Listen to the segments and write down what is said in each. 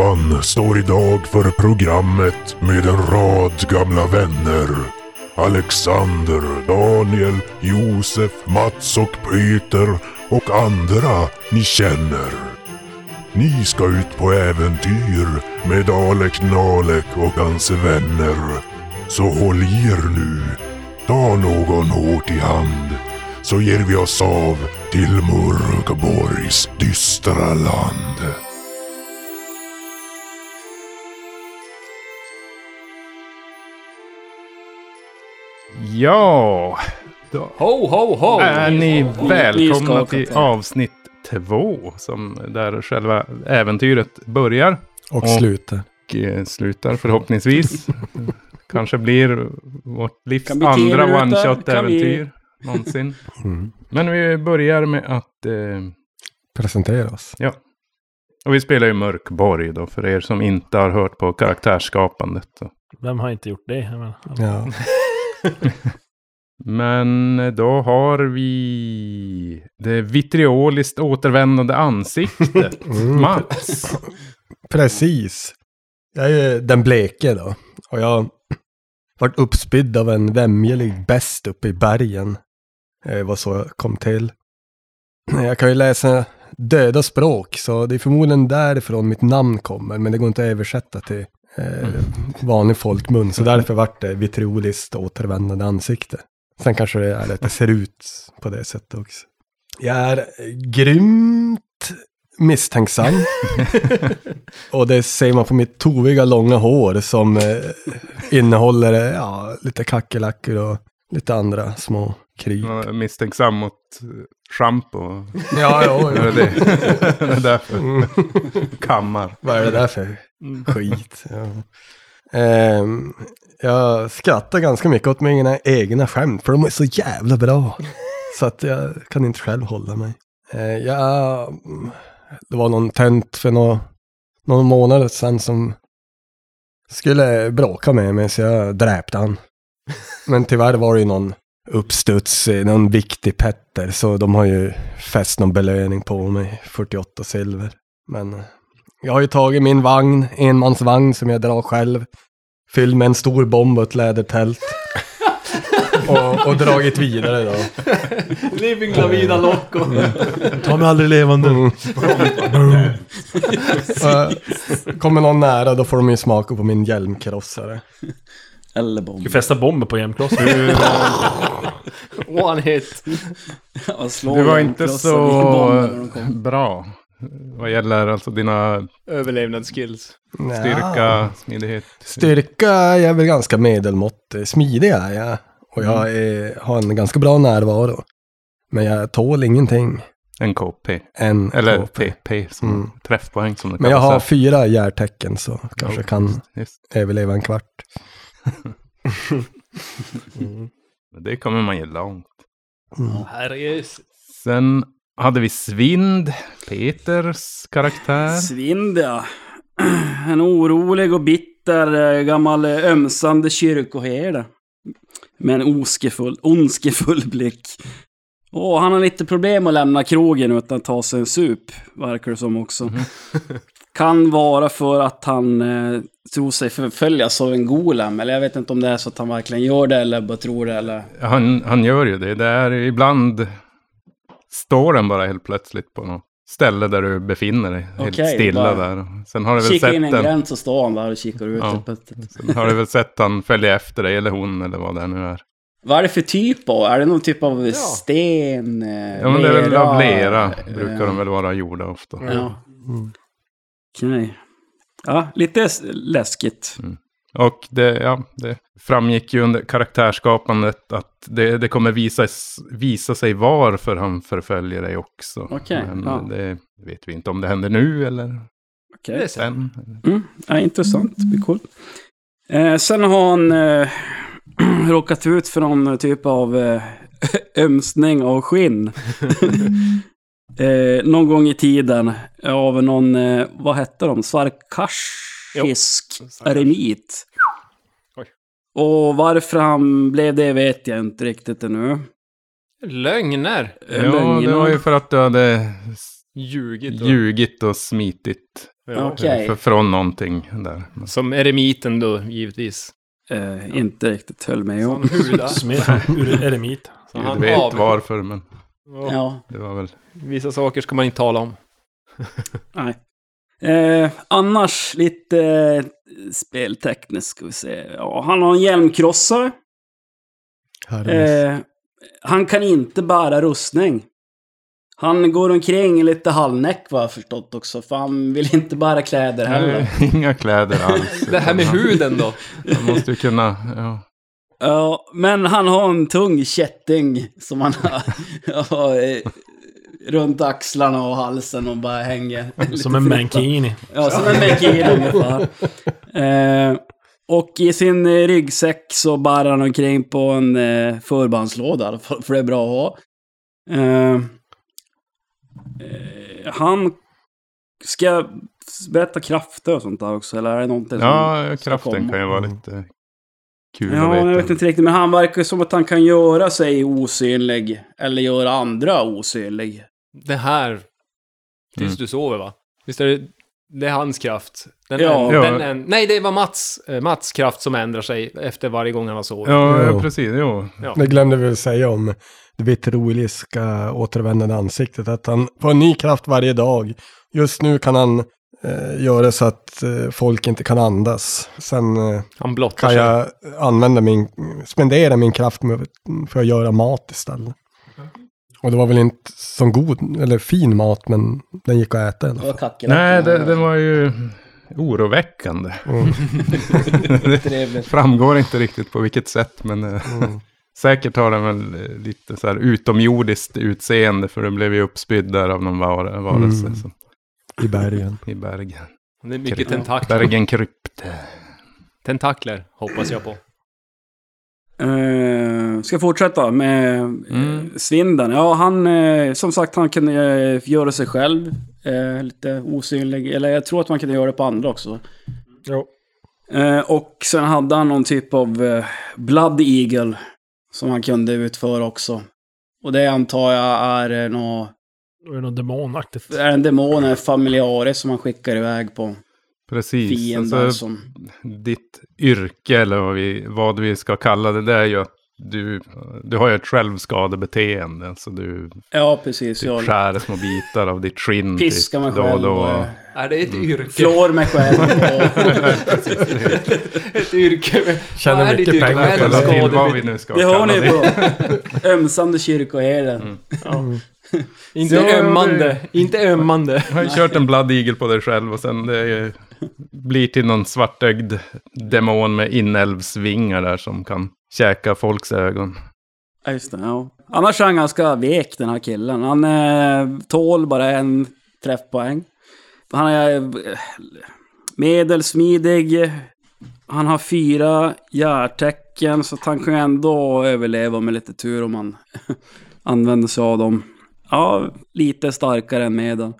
Stefan står idag för programmet med en rad gamla vänner. Alexander, Daniel, Josef, Mats och Peter och andra ni känner. Ni ska ut på äventyr med Alek Nalek och hans vänner. Så håll i er nu. Ta någon hårt i hand så ger vi oss av till Mörkborgs dystra land. Ja, då Ho, ho, ho! är ni välkomna till avsnitt två. Som där själva äventyret börjar Och Och- slutar. och eh, slutar förhoppningsvis. Kanske blir vårt livs andra one-shot-äventyr någonsin. Mm. Men vi börjar med att... Eh, Presentera oss. ja. Och vi spelar ju Mörkborg då, för er som inte har hört på karaktärsskapandet. Vem har inte gjort det? Jag menar, Ja. Men då har vi det vitrioliskt återvändande ansiktet. Mm. Mats. Precis. Jag är den bleke då. Och jag vart uppspydd av en vämjelig bäst uppe i bergen. Det var så jag kom till. Jag kan ju läsa döda språk, så det är förmodligen därifrån mitt namn kommer. Men det går inte att översätta till eh, vanlig folkmun. Så därför vart det vitrioliskt återvändande ansikte. Sen kanske det är att det ser ut på det sättet också. Jag är grymt misstänksam. Och det ser man på mitt toviga långa hår som eh, innehåller eh, ja, lite kackerlackor och lite andra små kryp. Är misstänksam mot eh, schampo. Ja, ja, Är det det? det är därför. Mm. Kammar. Vad är det där för skit? Ja. Ehm, jag skrattar ganska mycket åt mina egna skämt, för de är så jävla bra. Så att jag kan inte själv hålla mig. Eh, jag, det var någon tönt för några, någon månad sedan som skulle bråka med mig, så jag dräpte han. Men tyvärr var det ju någon uppstuds, någon viktig Petter, så de har ju fäst någon belöning på mig, 48 silver. Men jag har ju tagit min vagn, enmansvagn som jag drar själv. Fylld med en stor bomb och ett lädertält. och, och dragit vidare då. Living la vida loco. Ta mig aldrig levande. Mm. Eh, Kommer någon nära då får de ju smaka på min hjälmkrossare. Eller bomb. Du fästa bomber på jämklossen. One hit. Du var inte så bra. Vad gäller alltså dina Överlevnadsskills. styrka, smidighet. Styrka är jag väl ganska medelmåttig. Smidig är jag. Och jag är, har en ganska bra närvaro. Men jag tål ingenting. En KP. En Eller KP. TP som Mm. träffpoäng som det Men jag har kallas. fyra järtecken så kanske Ja, kan Just. överleva en kvart. Men Det kommer man ju långt. Herregud. Sen hade vi Svind, Peters karaktär. Svind ja. En orolig och bitter eh, gammal eh, ömsande kyrkoherde. Med en oskefull, ondskefull blick. Och han har lite problem att lämna krogen utan att ta sig en sup, verkar det som också. kan vara för att han eh, tror sig förföljas av en golem. Eller jag vet inte om det är så att han verkligen gör det eller bara tror det eller... Han, han gör ju det. Det är ibland står den bara helt plötsligt på något ställe där du befinner dig. Helt Okej, stilla bara- där. Sen har du väl Kikar in sett en den. gräns så står han där och kikar ut Ja. öppet. Sen har du väl sett han följa efter dig eller hon eller vad det nu är. Vad är det för typ av? Är det någon typ av sten? eh, Ja men det är väl av lera. eh, Brukar de väl vara gjorda ofta. Ja. Okej. Ja, lite läskigt. Och det, ja, det framgick ju under karaktärsskapandet att det, det kommer visa, visa sig varför han förföljer dig också. Okej, Men ja. det vet vi inte om det händer nu eller Okej. sen. Mm, ja, intressant. Det blir coolt. Eh, sen har han eh, råkat ut för någon typ av eh, ömsning av skinn. eh, någon gång i tiden av någon, eh, vad hette de? Svarkashisk eremit. Och varför han blev det vet jag inte riktigt ännu. Lögner. Eh, Ja, det var ju för att du hade Ljugit. och- ljugit och smitit Okej. För, från någonting där. Som eremiten då, givetvis. Eh, inte riktigt höll med om. Huda. Smed ur eremit. Gud han vet av- varför, men Ja. Ja, det var väl... Vissa saker ska man inte tala om. nej. Eh, annars lite speltekniskt ska vi se. Ja, han har en hjälmkrossare. Eh, han kan inte bära rustning. Han går omkring lite halvnäck vad jag förstått också. För han vill inte bära kläder heller. Nej, Inga kläder alls. Det här med huden då? Man måste ju kunna... Ja. Ja, men han har en tung kätting som han har ja, eh, runt axlarna och halsen och bara hänger. Som en mankini. Ja, som en mankini ungefär. Eh, och i sin eh, ryggsäck så bär han omkring på en eh, förbandslåda för det är bra att ha. Eh, eh, han ska jag berätta krafter och sånt där också, eller är det någonting som ja, kraften kan ju vara lite kul Ja, att veta. jag vet inte riktigt, men han verkar som att han kan göra sig osynlig, eller göra andra osynlig. Det här. Tills Mm. du sover va? Visst är det... Det är hans kraft. Den Ja. en, den en, nej, det var Mats, eh, Mats kraft som ändrar sig efter varje gång han har sovit. Ja, Jo. ja, precis. Jo. Ja. Det glömde vi väl säga om det vitroliska återvändande ansiktet. Att han får en ny kraft varje dag. Just nu kan han eh, göra så att eh, folk inte kan andas. Sen eh, kan sig. jag använda min, spendera min kraft med, för att göra mat istället. Och det var väl inte så god, eller fin mat, men den gick att äta i alla Det var fall. Nej, det, det var ju oroväckande. Mm. framgår inte riktigt på vilket sätt, men eh, Mm. säkert har den väl lite så här utomjordiskt utseende, för det blev ju uppspydd där av någon var varelse Mm. som, I bergen. i bergen. Det är mycket tentakler. Bergen krypt. Tentakler, hoppas jag på. Uh, ska fortsätta med eh, Mm. Svinden? Ja, han, eh, som sagt, han kunde göra sig själv lite osynlig. Eller jag tror att man kunde göra det på andra också. Jo. Och sen hade han någon typ av Blood Eagle som han kunde utföra också. Och det antar jag är nå Då är det något demonaktigt. är en demon, en familjare som han skickar iväg på Precis. fiender Alltså, som... ditt yrke, eller vad vi, vad vi ska kalla det, det är ju att du, du har ju ett självskadebeteende. Alltså du Ja, precis. typ Jag skär små bitar av ditt skinn. piskar mig då själv då. och Är det ett yrke? flår mig själv. Och... ett yrke? Tjänar Vad är ditt mycket yrke? pengar på det. till vad vi nu ska Det kalla ni det. på ömsande kyrkoherden. Mm. Inte Ja, ömmande. det- Inte ömmande. Jag har ju kört en Blood Eagle på dig själv och sen det är ju- blir till någon svartögd demon med inälvsvingar där som kan käka folks ögon. Ja, just det. Ja. Annars är han ganska vek den här killen. Han eh, tål bara en träffpoäng. Han är eh, medelsmidig. Han har fyra hjärtecken så att han kan ändå överleva med lite tur om man använder sig av dem. Ja, lite starkare än medel.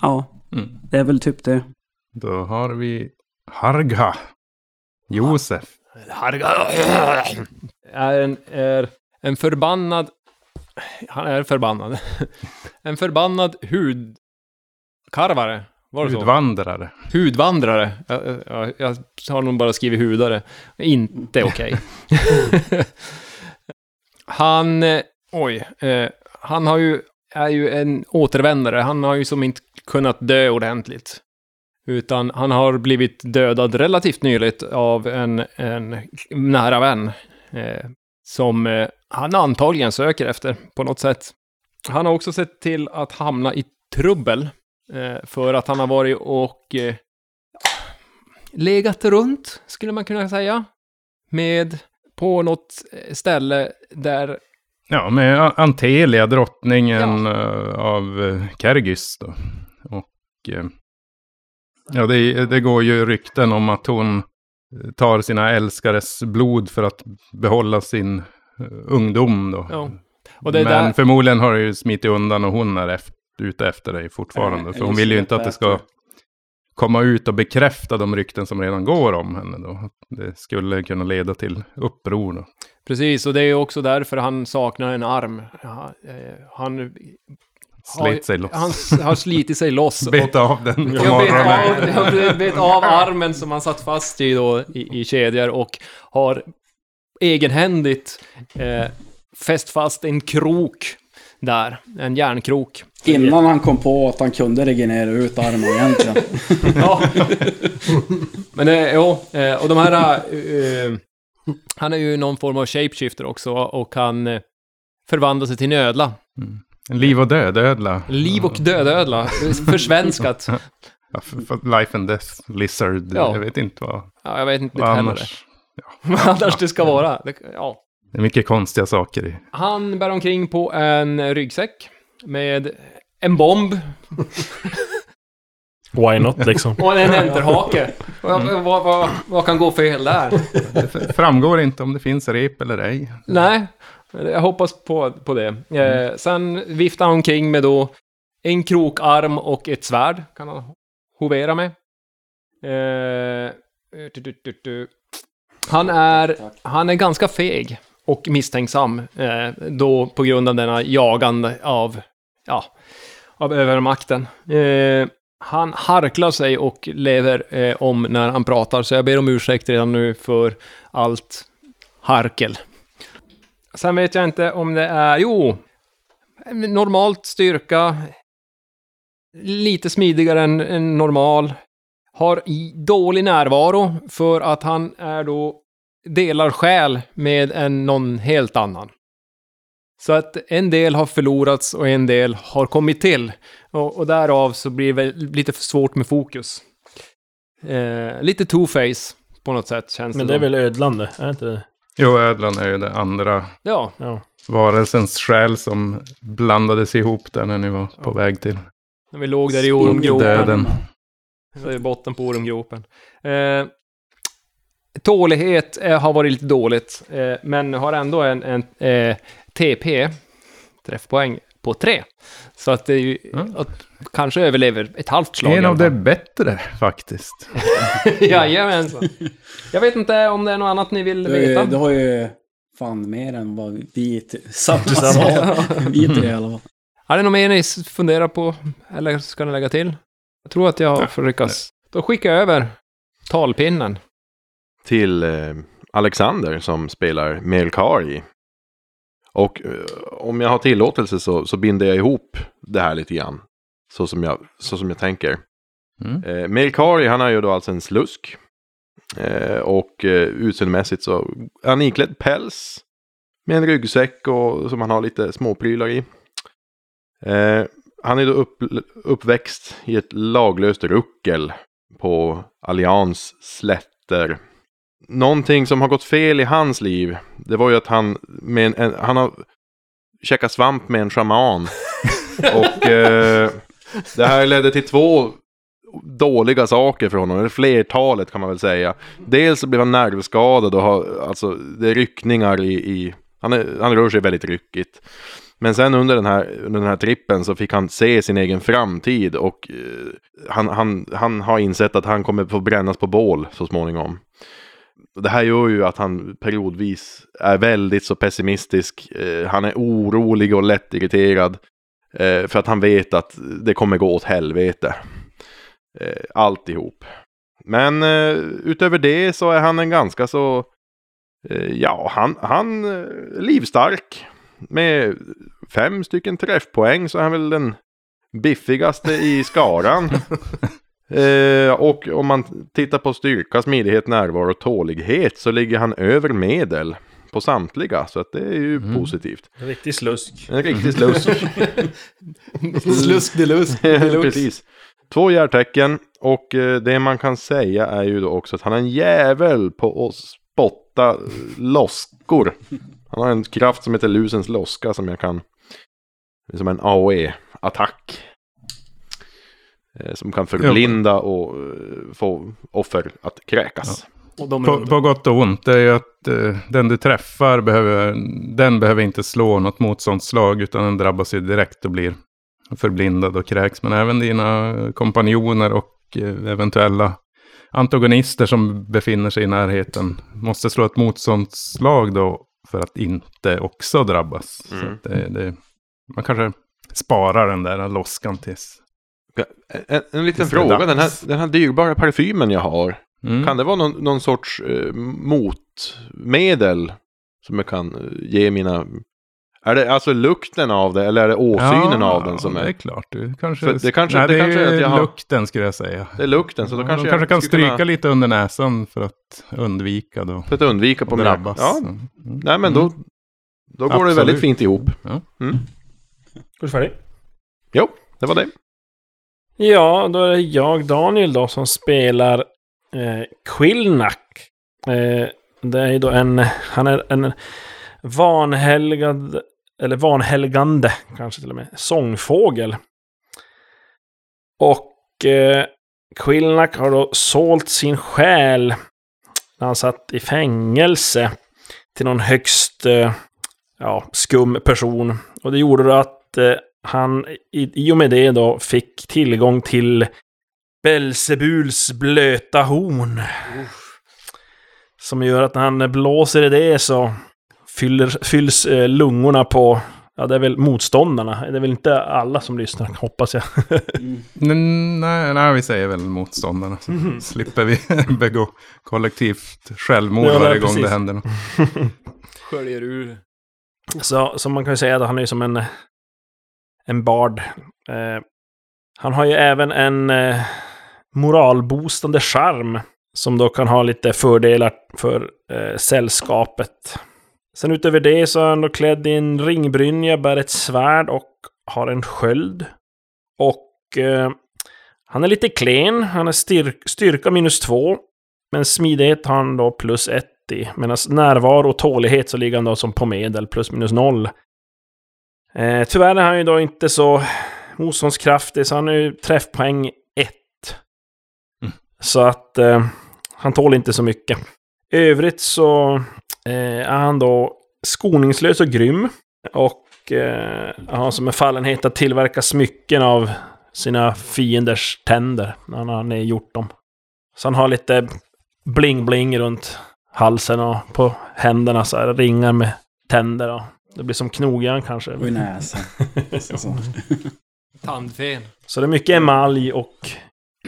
Ja, Mm. det är väl typ det. Då har vi Harga. Josef. Är en, är en förbannad... Han är förbannad. En förbannad hudkarvare. Var det så? Hudvandrare. Hudvandrare. Jag, jag, jag har nog bara skrivit hudare. Inte okej. han... eh, Oj. Eh, han har ju... Är ju en återvändare. Han har ju som inte kunnat dö ordentligt. Utan han har blivit dödad relativt nyligt av en, en nära vän. Eh, som eh, han antagligen söker efter på något sätt. Han har också sett till att hamna i trubbel. Eh, för att han har varit och eh, legat runt, skulle man kunna säga. Med på något ställe där, Ja, med Antelia, drottningen eh, av uh, Kergys då. Och eh, ja, det, det går ju rykten om att hon eh, tar sina älskares blod för att behålla sin eh, ungdom då. ja. Men där, förmodligen har det ju smitit undan och hon är efter, ute efter dig fortfarande. Eh, för hon vill ju inte att det ska komma ut och bekräfta de rykten som redan går om henne då. Det skulle kunna leda till uppror då. precis, och det är också därför han saknar en arm. Han Slet sig loss. Han har slitit sig loss. Bet av den på Jag morgonen. av, jag bet av armen som han satt fast i då i, i kedjor och har egenhändigt eh, fäst fast en krok där. En järnkrok. Innan han kom på att han kunde regenerera ut armen egentligen. Ja. Men eh, jo, eh, och de här... Eh, eh, han är ju någon form av shapeshifter också och han eh, förvandlar sig till en ödla. Liv och död, ödla. Liv och dödödla. Försvenskat. Ja, för, för life and death, lizard, Ja. jag vet inte vad, Ja, jag vet inte vad heller annars. Vad annars det ska vara. Det, ja. Det är mycket konstiga saker i. Han bär omkring på en ryggsäck med en bomb Why not liksom? och en enterhake. Vad, vad, vad, vad kan gå fel där? Det framgår inte om det finns rep eller ej. Nej, jag hoppas på, på det. Eh, sen viftar han omkring med då en krokarm och ett svärd. Kan han hovera med. Eh, du, du, du, du. Han, är, han är ganska feg och misstänksam. Eh, då på grund av denna jagande av, ja, av övermakten. Eh, han harklar sig och lever eh, om när han pratar, så jag ber om ursäkt redan nu för allt harkel. Sen vet jag inte om det är... Jo! Normalt styrka. Lite smidigare än, än normal. Har dålig närvaro för att han är då delar själ med en någon helt annan. Så att en del har förlorats och en del har kommit till. Och, och därav så blir det lite för svårt med fokus. Eh, lite two-face på något sätt känns Men det det är väl ödlande? Är det inte det? Jo, ödlan är ju det andra Ja, Ja. varelsens själ som blandades ihop där när ni var på väg till när vi låg där i ormgropen. är botten på ormgropen. Eh, tålighet eh, har varit lite dåligt, eh, men har ändå en, en eh, TP, träffpoäng, på tre. Så att det är ju, Mm. att kanske överlever ett halvt slag. En av de bättre faktiskt. Jajamensan. Jag vet inte om det är något annat ni vill har veta. du har ju fan mer än vad vi t- satt sa. Vi tre i alla fall. Är det något mer ni funderar på? Eller ska ni lägga till? Jag tror att jag får lyckas. Då skickar jag över talpinnen. till eh, Alexander som spelar Melkari. Och eh, om jag har tillåtelse så, så binder jag ihop det här lite grann. Så som jag, så som jag tänker. Mm. Eh, Melkari han är ju då alltså en slusk. Eh, och eh, utseendemässigt så är han iklädd päls. Med en ryggsäck och som han har lite småprylar i. Eh, han är då upp, uppväxt i ett laglöst ruckel på Allians slätter. Någonting som har gått fel i hans liv, det var ju att han, med en, en, han har käkat svamp med en shaman. och eh, det här ledde till två dåliga saker för honom, eller flertalet kan man väl säga. Dels så blev han nervskadad och har, alltså det är ryckningar i, i han, är, han rör sig väldigt ryckigt. Men sen under den, här, under den här trippen så fick han se sin egen framtid och eh, han, han, han har insett att han kommer få brännas på bål så småningom. Det här gör ju att han periodvis är väldigt så pessimistisk. Eh, han är orolig och lättirriterad. Eh, för att han vet att det kommer gå åt helvete. Eh, alltihop. Men eh, utöver det så är han en ganska så... Eh, ja, han, han eh, livstark. Med fem stycken träffpoäng så är han väl den biffigaste i skaran. Eh, och om man tittar på styrka, smidighet, närvaro och tålighet så ligger han över medel på samtliga. Så att det är ju Mm. positivt. En riktig slusk. En riktig slusk. Slusk delusk. Precis. Två järtecken och eh, det man kan säga är ju då också att han är en jävel på att spotta loskor. Han har en kraft som heter lusens loska som jag kan... Som en AOE-attack. Eh, Som kan förblinda och eh, få offer att kräkas. Och de är På, på gott och ont, det är ju att eh, den du träffar behöver, den behöver inte slå något motståndsslag utan den drabbas ju direkt och blir förblindad och kräks. Men även dina kompanjoner och eh, eventuella antagonister som befinner sig i närheten måste slå ett motståndsslag då för att inte också drabbas. Så Mm. att det, det, man kanske sparar den där loskan tills... En, en liten det är fråga, den här, den här dyrbara parfymen jag har. Mm. Kan det vara någon, någon sorts eh, motmedel som jag kan eh, ge mina... Är det alltså lukten av det eller är det åsynen av den som det är är... klart. Du kanske... För det kanske- Nej, det det, kanske är är att jag har- lukten skulle jag säga. Det är lukten, så då Ja, kanske de jag kanske kan stryka kunna- lite under näsan för att undvika då. För att undvika på att mina... drabbas. Ja, Mm. nej men då... Då går det Absolut. väldigt fint ihop. Är du färdig? Jo, det var det. Ja, då är det jag, Daniel då, som spelar eh, Quillnack. Eh, det är ju då en, han är en vanhelgad, eller vanhelgande kanske till och med, sångfågel. Och eh, Quillnack har då sålt sin själ när han satt i fängelse till någon högst eh, ja, skum person. Och det gjorde då att eh, han i, i och med det då fick tillgång till Belzebuls blöta horn. Som gör att när han blåser i det så fyller, fylls eh, lungorna på, ja det är väl motståndarna. Det är väl inte alla som lyssnar, hoppas jag. Men, nej, nej, vi säger väl motståndarna. Så Mhm. slipper vi begå kollektivt självmord Ja, varje gång det händer något. Sköljer ur. Så, så man kan ju säga att han är som en, en bard. Eh, han har ju även en eh, moralboostande charm. Som då kan ha lite fördelar för eh, sällskapet. Sen utöver det så är han då klädd i en ringbrynja, bär ett svärd och har en sköld. Och eh, han är lite klen, han är styrk, styrka minus två. Men smidighet har han då plus ett i. Medan närvaro och tålighet så ligger han då som på medel, plus minus noll. Eh, tyvärr är han ju då inte så motståndskraftig, så han är ju träffpoäng 1. Mm. Så att eh, han tål inte så mycket. I övrigt så eh, är han då skoningslös och grym. Och eh, har som en fallenhet att tillverka smycken av sina fienders tänder när han har nedgjort dem. Så han har lite bling-bling runt halsen och på händerna så här ringar med tänder. Och det blir som knogjärn kanske. Och i näsan. Så. Tandfen. Så det är mycket emalj och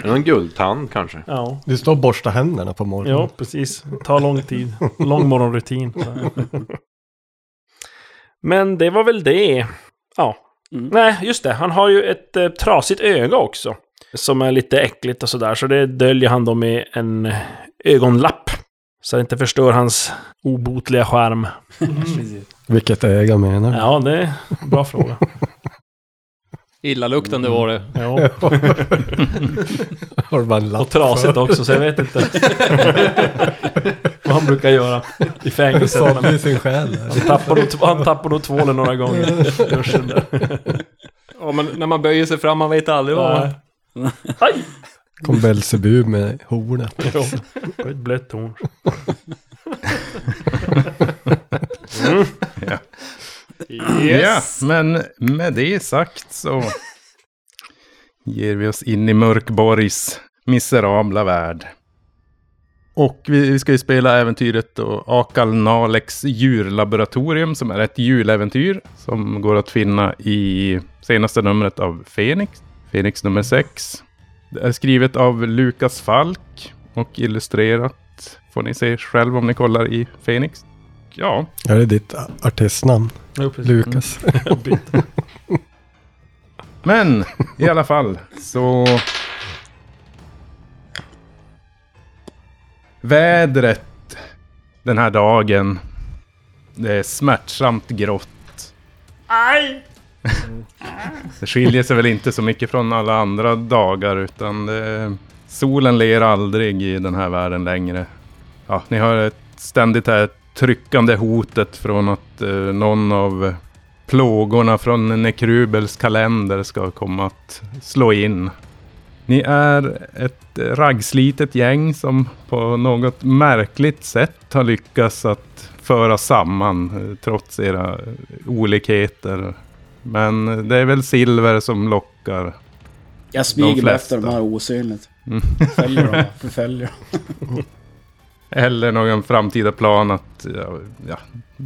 En guldtand kanske. ja, Du står och borstar händerna på morgonen. ja precis. Det tar lång tid. Lång morgonrutin. Men det var väl det. Ja. Mm. Nej, just det. Han har ju ett eh, trasigt öga också. Som är lite äckligt och sådär. Så det döljer han då med en ögonlapp. Så det inte förstör hans obotliga charm. Vilket öga menar du? Ja, det är en bra fråga. Illaluktande var det. Ja. Har du bara en lapp Och trasigt också, så jag vet inte. Vad han brukar göra i fängelset. Sålde ju sin själ. Han tappar, nog, han tappar nog tvålen några gånger. Ja, men när man böjer sig fram, man vet aldrig vad... Aj! Kom Belzebu med hornet. Ja, och ett blött horn. Ja, men med det sagt så ger vi oss in i Mörkborgs miserabla värld. Och vi, vi ska ju spela äventyret då Akal Naleks djurlaboratorium som är ett juläventyr som går att finna i senaste numret av Fenix, Fenix nummer 6. Det är skrivet av Lukas Falk och illustrerat får ni se själv om ni kollar i Fenix. Ja, Ja, det är ditt artistnamn. Jo. Lukas. Men i alla fall så... Vädret den här dagen. Det är smärtsamt grått. Mm. Det skiljer sig väl inte så mycket från alla andra dagar utan det, solen ler aldrig i den här världen längre. Ja, ni har ett ständigt här tryckande hotet från att eh, någon av plågorna från Nekrubels kalender ska komma att slå in. Ni är ett raggslitet gäng som på något märkligt sätt har lyckats att föra samman eh, trots era olikheter. Men det är väl silver som lockar. Jag smyger flesta. efter de här osynligt. Mm. Följer dem. Förföljer Eller någon framtida plan att ja, ja,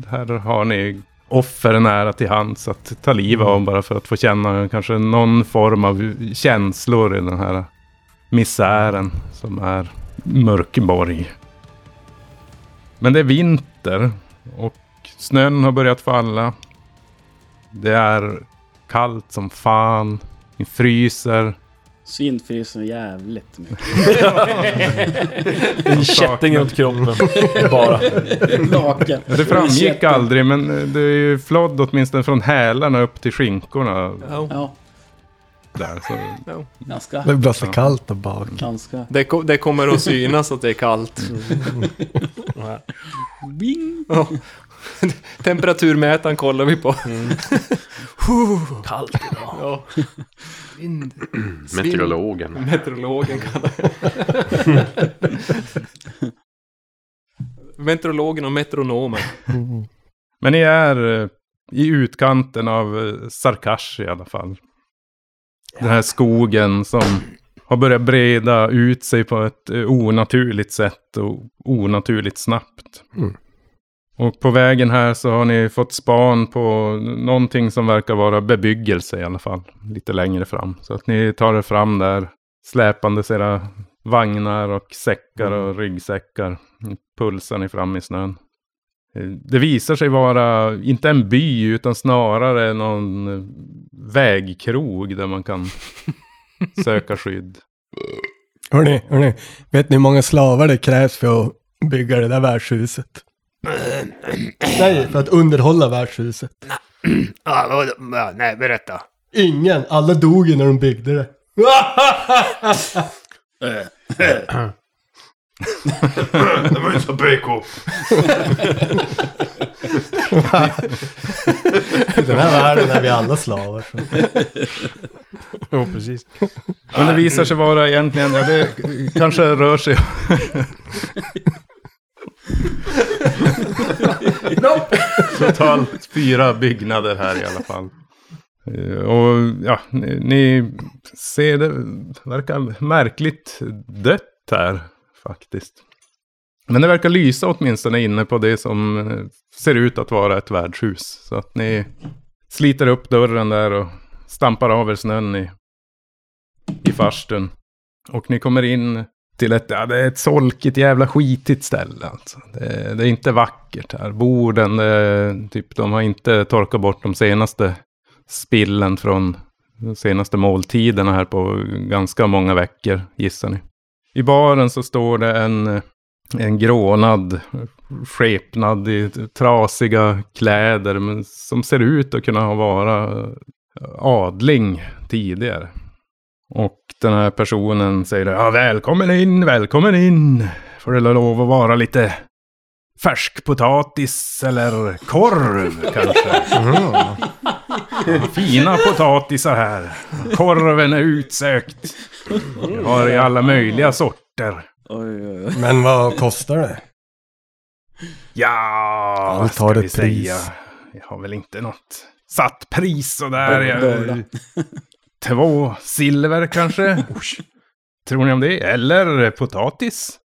här har ni offer nära till hands att ta liv av bara för att få känna kanske någon form av känslor i den här misären som är Mörkborg. Men det är vinter och snön har börjat falla. Det är kallt som fan. Ni fryser. Svintfryser jävligt mycket. En kätting runt kroppen. Bara. Naken. Ja, Det framgick Kätting. aldrig men eh, det är ju flodd åtminstone från hälarna upp till skinkorna. Ja. Ja, Där, så. ganska. Det blir så kallt där bak. Ganska. Det, ko- det kommer att synas att det är kallt. Bing! Ja. Temperaturmätaren kollar vi på. Kallt idag. Ja. Vind. Meteorologen. Meteorologen kallar. Meteorologen och metronomen. Men ni är eh, i utkanten av eh, Sarkash i alla fall. Den här skogen som har börjat breda ut sig på ett eh, onaturligt sätt och onaturligt snabbt. Mm. Och på vägen här så har ni fått span på någonting som verkar vara bebyggelse i alla fall. Lite längre fram. Så att ni tar er fram där. Släpandes era vagnar och säckar och ryggsäckar. Pulsar ni fram i snön. Eh, Det visar sig vara inte en by utan snarare någon eh, vägkrog där man kan söka skydd. Hörni, hörni. Vet ni hur många slavar det krävs för att bygga det där värdshuset? Nej, för att underhålla värdshuset. Ja, vad- ja, nej, berätta. Ingen. Alla dog ju när de byggde det. Det var ju så PK. I den här världen är vi alla slavar. Så. Jo, precis. Men det visar sig vara egentligen, ja det kanske rör sig Totalt fyra byggnader här i alla fall. Eh, och ja, ni, ni ser det verkar märkligt dött här faktiskt. Men det verkar lysa åtminstone inne på det som eh, ser ut att vara ett värdshus. Så att ni sliter upp dörren där och stampar av er snön i, i farstun. Och ni kommer in till ett, ja, det är ett solkigt jävla skitigt ställe alltså. det, det är inte vackert här. Borden, det, typ, de har inte torkat bort de senaste spillen från de senaste måltiderna här på ganska många veckor, gissar ni. I baren så står det en, en grånad skepnad i trasiga kläder, men som ser ut att kunna ha vara adling tidigare. Och den här personen säger ja, välkommen in, välkommen in. Får det lov att vara lite färskpotatis eller korv kanske. Ja, Fina potatisar här. Korven är utsökt. Vi har i alla möjliga sorter. Men vad kostar det? Ja, vad Allt ska har vi ett pris. säga? Jag har väl inte något satt pris sådär. Jag-. Två silver kanske? Tror ni om det? Eller potatis?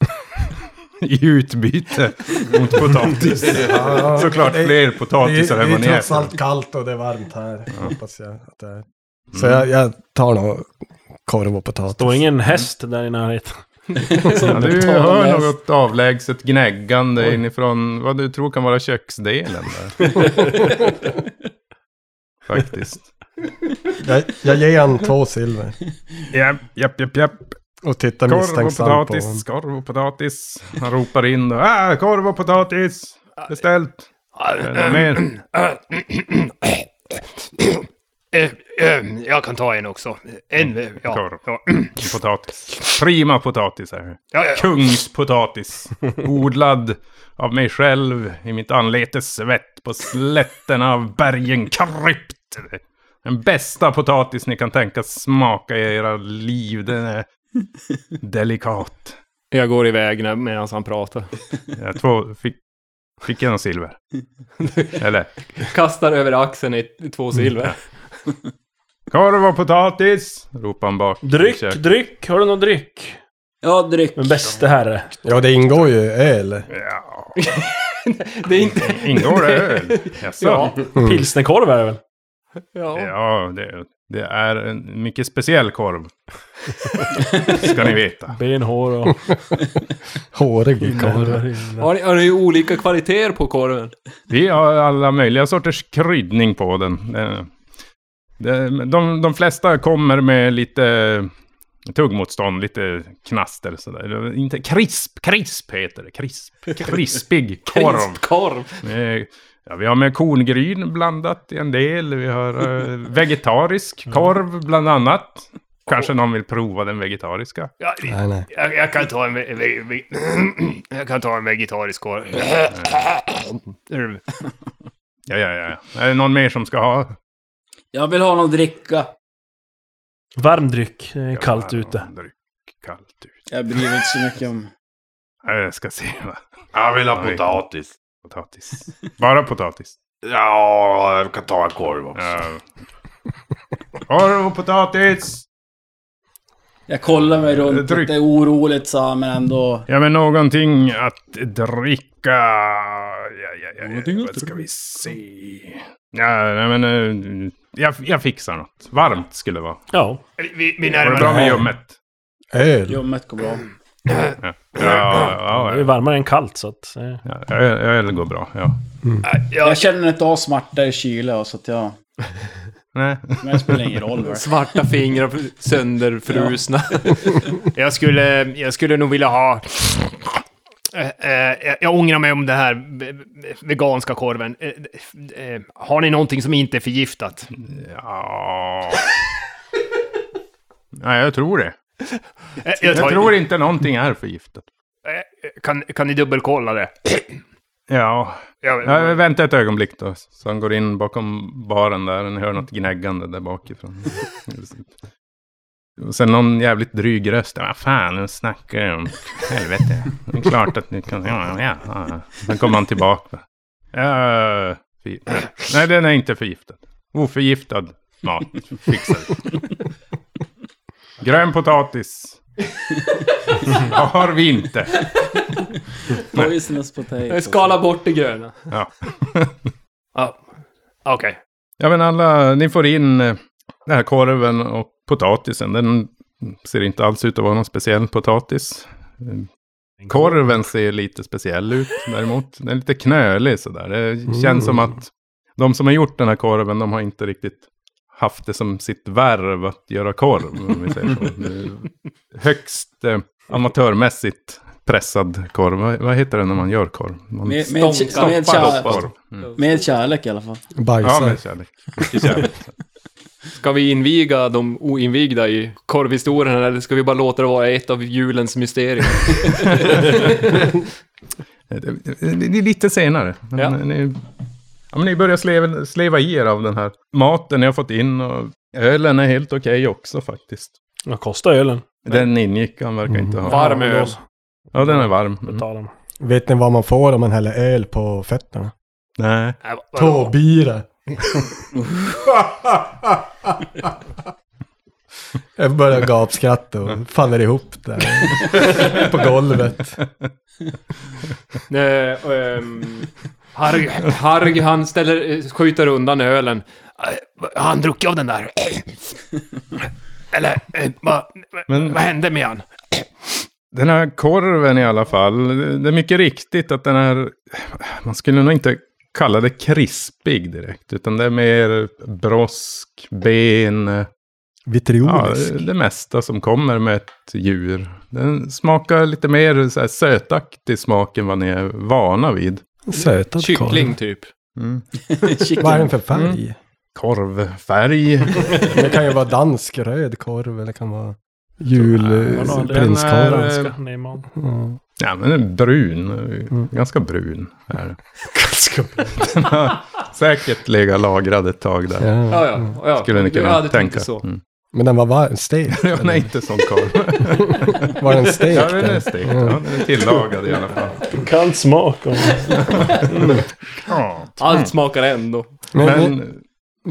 I utbyte mot potatis. Ja, Såklart det- fler Det potatisar är, än det vad är ni trots äter. allt kallt och det är varmt här. Hoppas jag att det är. Så jag, jag tar nog korv och potatis. Står ingen häst där i närheten? Ja, du hör något avlägset gnäggande inifrån vad du tror kan vara köksdelen där. Faktiskt. Jag, jag ger han två silver. Japp, japp, japp, japp. Och tittar Korv och misstänksamt på honom. potatis, korv och potatis. Han ropar in då. Ah, korv och potatis! Beställt. Är det något mer? Eh, Jag kan ta en också. En, eh, ja. Korv. Ja, Potatis. Prima potatis är det. ja, ja. Kungspotatis. Odlad av mig själv i mitt anletes svett på slätterna av bergen Krypt. Den bästa potatis ni kan tänka smaka i era liv. Den är delikat. Jag går iväg när- medan han pratar. Jag två, fick, fick jag någon silver? Eller? Kastar över axeln i två silver. Korv och potatis! Ropar han bak. Dryck, dryck. Har du någon dryck? Ja, dryck. Men bäste herre. Ja, det ingår ju öl. Ja. det är inte... Ingår det öl? Jaså? Ja. Pilsnerkorv är det väl? Ja. Ja, det, det är en mycket speciell korv. Ska ni veta. Ben, hår och... Hårig i korven. Har ni, har ni olika kvaliteter på korven? Vi har alla möjliga sorters kryddning på den. Det, det, de, de flesta kommer med lite tuggmotstånd, lite knaster sådär. Inte krisp, krisp heter det. Krisp. Krispig korv. Korv. Ja, vi har med korngryn blandat i en del. Vi har eh, vegetarisk korv bland annat. Kanske någon vill prova den vegetariska? Ja, Nej, nej. jag, jag kan ta en, ve- ve- ve- jag kan ta en vegetarisk korv. Ja, ja, ja. Är det någon mer som ska ha? Jag vill ha något att dricka. Varm dryck. Det är kallt Ja, ute. dryck. Kallt ute. Jag bryr mig inte så mycket om... Ja, Jag ska se. Va? Jag vill ha potatis. Potatis. Bara potatis. Ja, jag kan ta en korv också. Ja. Korv och potatis! Jag kollar mig runt, Dryck. det är oroligt han, men ändå... Ja, men någonting att dricka. Ja, ja, ja, Någonting ja. Vad ska vi se? Ja, nej, men eh, jag, jag fixar något. Varmt skulle det vara. Ja. Vi, vi Var det närmar bra med ljummet? Öl. Ljummet går bra. Ja, ja, ja, Det är ja, varmare än kallt så att... eh, ja, öl, går bra. Ja. jag, Jag känner inte av smärta i kyla, så att jag... Nej. Men det spelar ingen roll. väl. Svarta fingrar sönderfrusna. jag, skulle, jag skulle nog vilja ha... Eh, eh, jag- ångrar mig om den här ve- ve- veganska korven. Har ni någonting som inte är förgiftat? Ja... Nej, jag tror det. Eh, Jag tar- tror inte någonting är förgiftat. eh, kan, kan ni dubbelkolla det? Ja, Jag, Ja, vänta ett ögonblick då. Så han går in bakom baren där. Ni hör något gnäggande där bakifrån. Och sen någon jävligt dryg röst. Vad fan, nu snackar jag om helvete. Det är klart att ni kan... Ja, ja, ja. Sen kommer han tillbaka. Ja. Nej, den är inte förgiftad. Oförgiftad mat fixar vi. Grön potatis. Har vi inte. Poisonous potato. Skala bort det gröna. Ja. Ja, Okej. Ja men alla, ni får in eh, den här korven och potatisen. Den ser inte alls ut att vara någon speciell potatis. Korven ser lite speciell ut däremot. Den är lite knölig sådär. Det känns som att de som har gjort den här korven, de har inte riktigt haft det som sitt värv att göra korv. Om vi säger så. Högst eh, amatörmässigt pressad korv. Vad, vad heter det när man gör korv? Man Med, med, med, stoppar kär, korv. Mm. med kärlek i alla fall. Ja, Bajsar. med kärlek. Kärlek. Ska vi inviga de oinvigda i korvhistorien eller ska vi bara låta det vara ett av julens mysterier? Det, är lite senare. Ja. Ja, men ni börjar sleva, sleva i er av den här maten ni har fått in. Och ölen är helt okej också faktiskt. Vad kostar ölen? Den ingick han verkar inte ha. Varm Ja, öl. Ja, den är varm. Mm. Vet ni vad man får om man häller öl på fötterna? Nej. Äh? Tåbira. Jag börjar gapskratta och faller ihop där. på golvet. Eh, ehm, Harg, Harg, han ställer, eh, skjuter undan ölen. Eh, Har han druckit av den där? Eller, eh, vad, Men- vad hände med han? Den här korven i alla fall. Det är mycket riktigt att den är... Man skulle nog inte kalla det krispig direkt. Utan det är mer brosk, ben. Ja, Vitriolisk. det mesta som kommer med ett djur. Den smakar lite mer så här sötaktig smak än vad ni är vana vid. Sötad Kyckling korv. typ. Mm. Vad är den för färg? Korvfärg. Det kan ju vara dansk röd korv eller det kan vara julprinskorv. Neymar. Ja. Ja, men den är brun. Ganska brun. Är. det. Den har säkert legat lagrad ett tag där. Ja. Ja, ja. ja. Skulle ni Jag kunna tänka. Så. Mm. Men den var varm, stekt? Ja, nej, inte sån korv. Var den stekt? Ja, den är eller? stekt. Ja, den är tillagad i alla fall. Kan smaka. Allt smakar ändå. Men, Men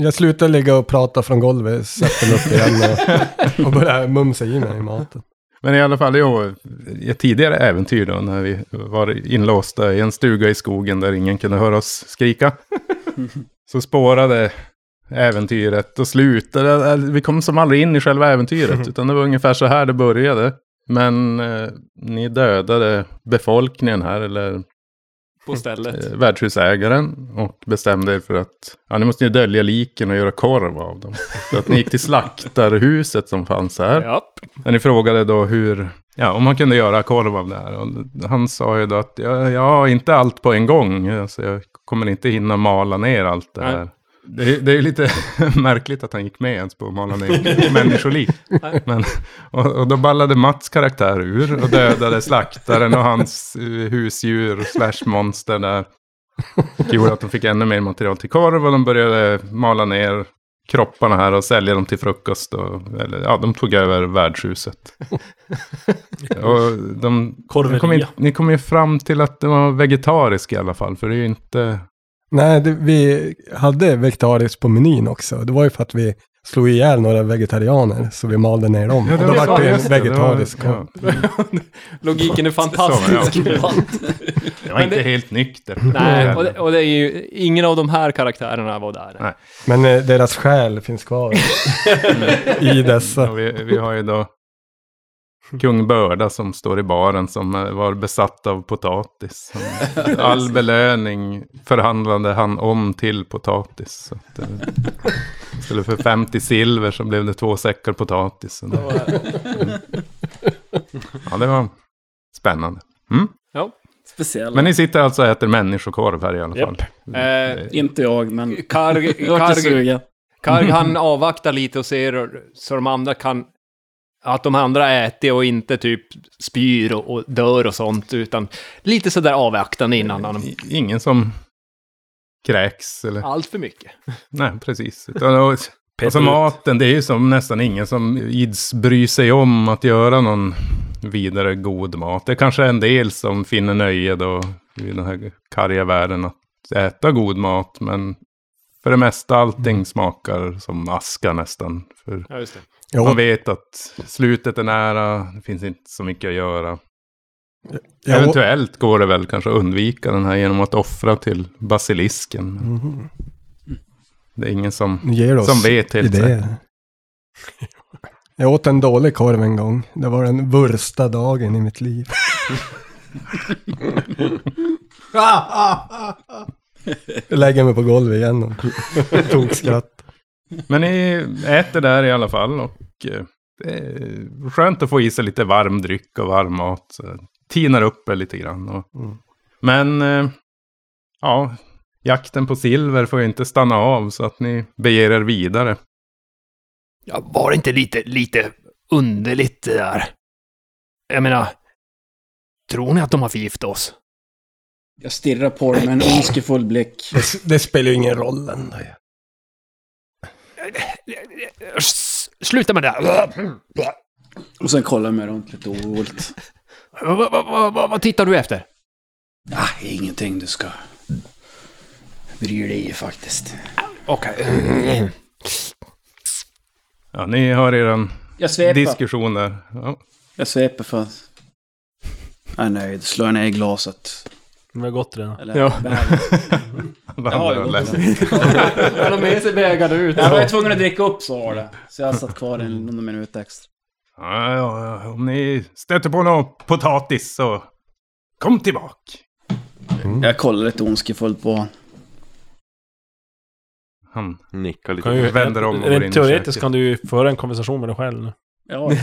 jag slutar ligga och prata från golvet, sätter mig upp igen och, och börjar mumsa i mig i maten. Men i alla fall, jo, i ett tidigare äventyr då, när vi var inlåsta i en stuga i skogen där ingen kunde höra oss skrika. så spårade äventyret och slutade, eller, vi kom som aldrig in i själva äventyret, utan det var ungefär så här det började. Men eh, ni dödade befolkningen här, eller På stället. eh, värdshusägaren och bestämde er för att ja, ni måste ju dölja liken och göra korv av dem. Så att ni gick till slaktarhuset som fanns här. Ja. När ni frågade då hur, ja, om man kunde göra korv av det här. Och han sa ju då att ja, ja, inte allt på en gång. Alltså, jag kommer inte hinna mala ner allt det Nej. Det, är- det är ju lite märkligt att han gick med ens på att mala ner människoliv. Men, och, och då ballade Mats karaktär ur och dödade slaktaren och hans eh, husdjur slash monster där. Det gjorde att de fick ännu mer material till korv och de började mala ner kropparna här och sälja dem till frukost. Och, eller, ja, de tog över värdshuset. och de, de kom ni kom ju fram till att det var vegetarisk i alla fall. För det är ju inte... Nej, det, vi hade vegetariskt på menyn också. Det var ju för att vi slog ihjäl några vegetarianer, så vi malde ner dem. Ja, och då var- var det en just det, det var- vegetarisk ja. Logiken är fantastisk. Så, Det var Men inte det- helt nykter. Nej, och det, och det är ju... Ingen av de här karaktärerna var där. Nej. Men eh, deras själ finns kvar i dessa. Vi, vi har ju då kung Börda som står i baren som eh, var besatt av potatis. All belöning förhandlade han om till potatis. Så att, eh, istället för 50 silver så blev det två säckar potatis. Ja, det var spännande. Mm. Speciell. Men ni sitter alltså och äter människokorv här i alla fall. Eh, Inte jag, men Karg, Karg. Karg han avvaktar lite och ser så de andra kan... Att de andra äter och inte typ spyr och, och dör och sånt, utan lite sådär avvaktande innan han... Ingen som kräks eller... Allt för mycket. Nej, precis. Utan, och, alltså maten, det är ju som nästan ingen som ids bryr sig om att göra någon vidare god mat. Det är kanske en del som finner nöje då i den här karga världen att äta god mat. Men för det mesta allting smakar som aska nästan. För Ja, just det. man Jag, vet att slutet är nära, det finns inte så mycket att göra. jag, Eventuellt går det väl kanske att undvika den här genom att offra till basilisken. Mhm. Det är ingen som, som vet helt idéer. säkert. Jag åt en dålig korv en gång. Det var den värsta dagen i mitt liv. lägger mig på golvet igen och tog skratt. Men ni äter där i alla fall och eh, det är skönt att få i sig lite varm dryck och varm mat. Så tinar upp er lite grann. Och, Mm. Men eh, ja, jakten på silver får ju inte stanna av så att ni beger er vidare. Ja, var det inte lite, lite underligt det där? Jag menar, tror ni att de har förgiftat oss? Jag stirrar på dem med en ondskefull blick. Det, det spelar ju ingen roll ändå. Sluta med det där! Och sen kollar jag mig runt lite oroligt. Vad, vad, vad, vad tittar du efter? Ah, ingenting du ska bry dig i faktiskt. Okej. Ja, ni har er Jag sveper. diskussion där. Ja. Jag sveper för att... Jag är nöjd. Slår ner i glaset. Det var gott redan. Eller Ja. bägaren. alla Ja, andra har jo. lämnat. Han har med sig bägare ut. Jag var ju tvungen att dricka upp så var det. Så jag satt kvar en, någon minut extra. Ja, ja, ja, om ni stöter på någon potatis så kom tillbaka. Jag kollar lite ondskefullt på honom. Han Nickar lite. Kan ju, vänder om och går in i teoretiskt kan du ju föra en konversation med dig själv nu. Ja,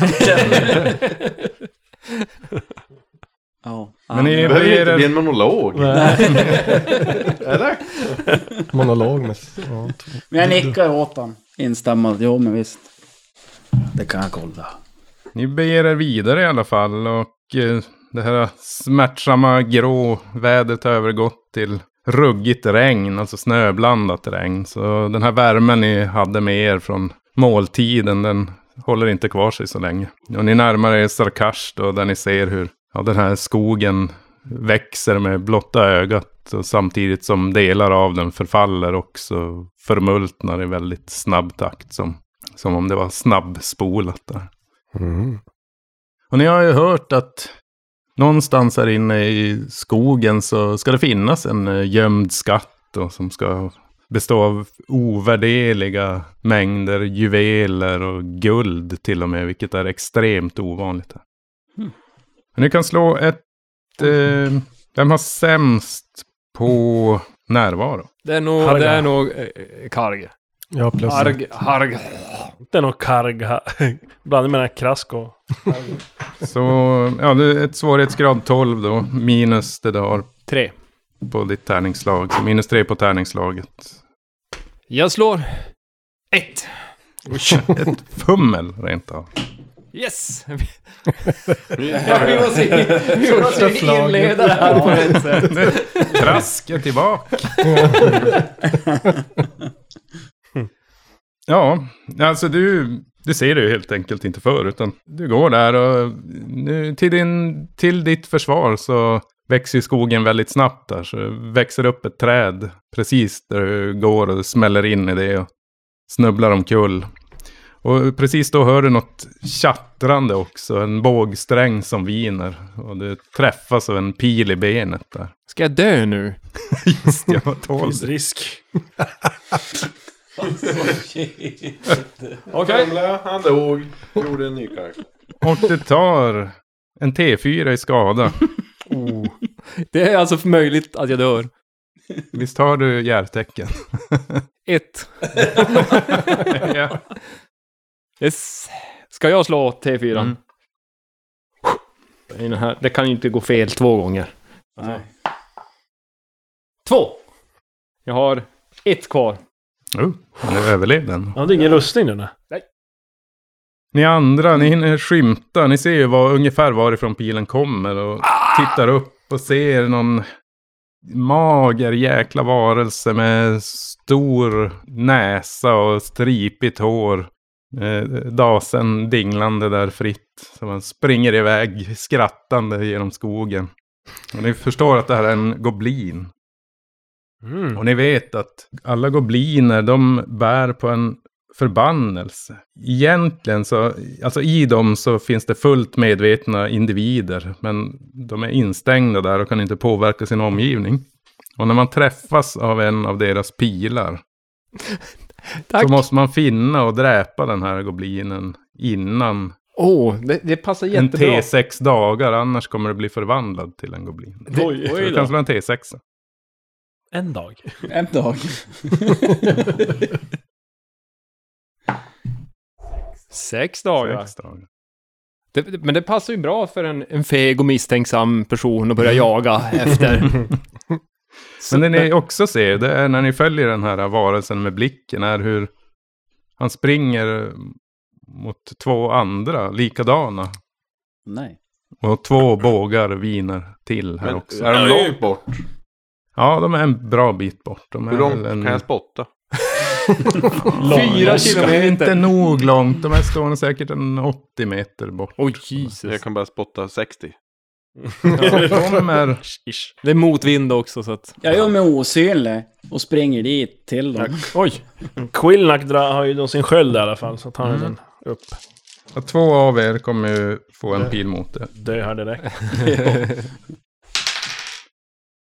ja. Men ni Det behöver ju inte bli en monolog. Eller? Monolog med... Ja, Men jag nickar åt honom. Instämmande. Jo, men visst. Det kan jag kolla. Ni beger er vidare i alla fall och eh, det här smärtsamma grå vädret har övergått till ruggigt regn, alltså snöblandat regn. Så den här värmen ni hade med er från måltiden, den håller inte kvar sig så länge. Och ni närmar er Sarkash då, där ni ser hur ja, den här skogen växer med blotta ögat. Och samtidigt som delar av den förfaller också förmultnar i väldigt snabb takt. Som, som om det var snabbspolat där. Mm. Och ni har ju hört att någonstans här inne i skogen så ska det finnas en eh, gömd skatt då, som ska bestå av ovärderliga mängder juveler och guld till och med, vilket är extremt ovanligt. Här. Men Ni kan slå ett... Eh, vem har sämst på närvaro? Det är nog, Harga. det är nog eh, Karg. Ja, plus Harg, harg. Det är nog karg här. Blandning mellan krask och... Så, ja, det är ett svårighetsgrad 12 då, minus det har Tre. på ditt tärningsslag. Så minus 3 på tärningslaget. Jag slår ett. Ett fummel rent av. Yes! vi måste, vi måste inleda det här på ett sätt. Trask är tillbaka. ja, alltså du, du ser det ju helt enkelt inte för. Utan du går där och nu, till, din, till ditt försvar så växer ju skogen väldigt snabbt där. Så det växer upp ett träd precis där du går och smäller in i det och snubblar omkull. Och precis då hör du något tjattrande också. En bågsträng som viner. Och du träffas av en pil i benet där. Ska jag dö nu? Just det, vad tål Finns risk. Okej. Han dog. Gjorde en ny karaktär. Och det tar en T4 i skada. Det är alltså möjligt att jag dör. Visst har du järtecken? Ett. ja. Yes. Ska jag slå T4? Mm. I den här. Det kan ju inte gå fel två gånger. Nej. Två! Jag har ett kvar. Oh, han överlevde den. Han hade ingen rustning den där. Ni andra, ni hinner skymta. Ni ser ju var, ungefär varifrån pilen kommer. Och tittar upp och ser någon mager jäkla varelse med stor näsa och stripigt hår. Eh, dasen dinglande där fritt. Så man springer iväg skrattande genom skogen. Och ni förstår att det här är en goblin. Mm. Och ni vet att alla gobliner, de bär på en förbannelse. Egentligen så, alltså i dem så finns det fullt medvetna individer. Men de är instängda där och kan inte påverka sin omgivning. Och när man träffas av en av deras pilar. Tack! Så måste man finna och dräpa den här goblinen innan Åh, det, det passar en jättebra. T6 dagar. Annars kommer det bli förvandlad till en goblin. Oj, Så du kan slå en T6. En dag. En dag. Sex dagar. Sex dagar. Det, det- men det passar ju bra för en, en feg och misstänksam person att börja jaga efter. Men det ni också ser, det är när ni följer den här varelsen med blicken, är hur han springer mot två andra likadana. Nej. Och två bågar viner till här Men också. är de långt bort? Ja, de är en bra bit bort. De är Hur långt en... kan jag spotta? Fyra kilometer. Inte nog långt. De är stående säkert en 80 meter bort. Oj, Jesus. Jag kan bara spotta 60. Är... Det är motvind också så att... Jag gör mig osynlig och springer dit till dem. Oj! Quillnack har ju då sin sköld i alla fall, så tar han Mm. den upp. Ja, två av er kommer ju få en pil mot det. Dö här direkt.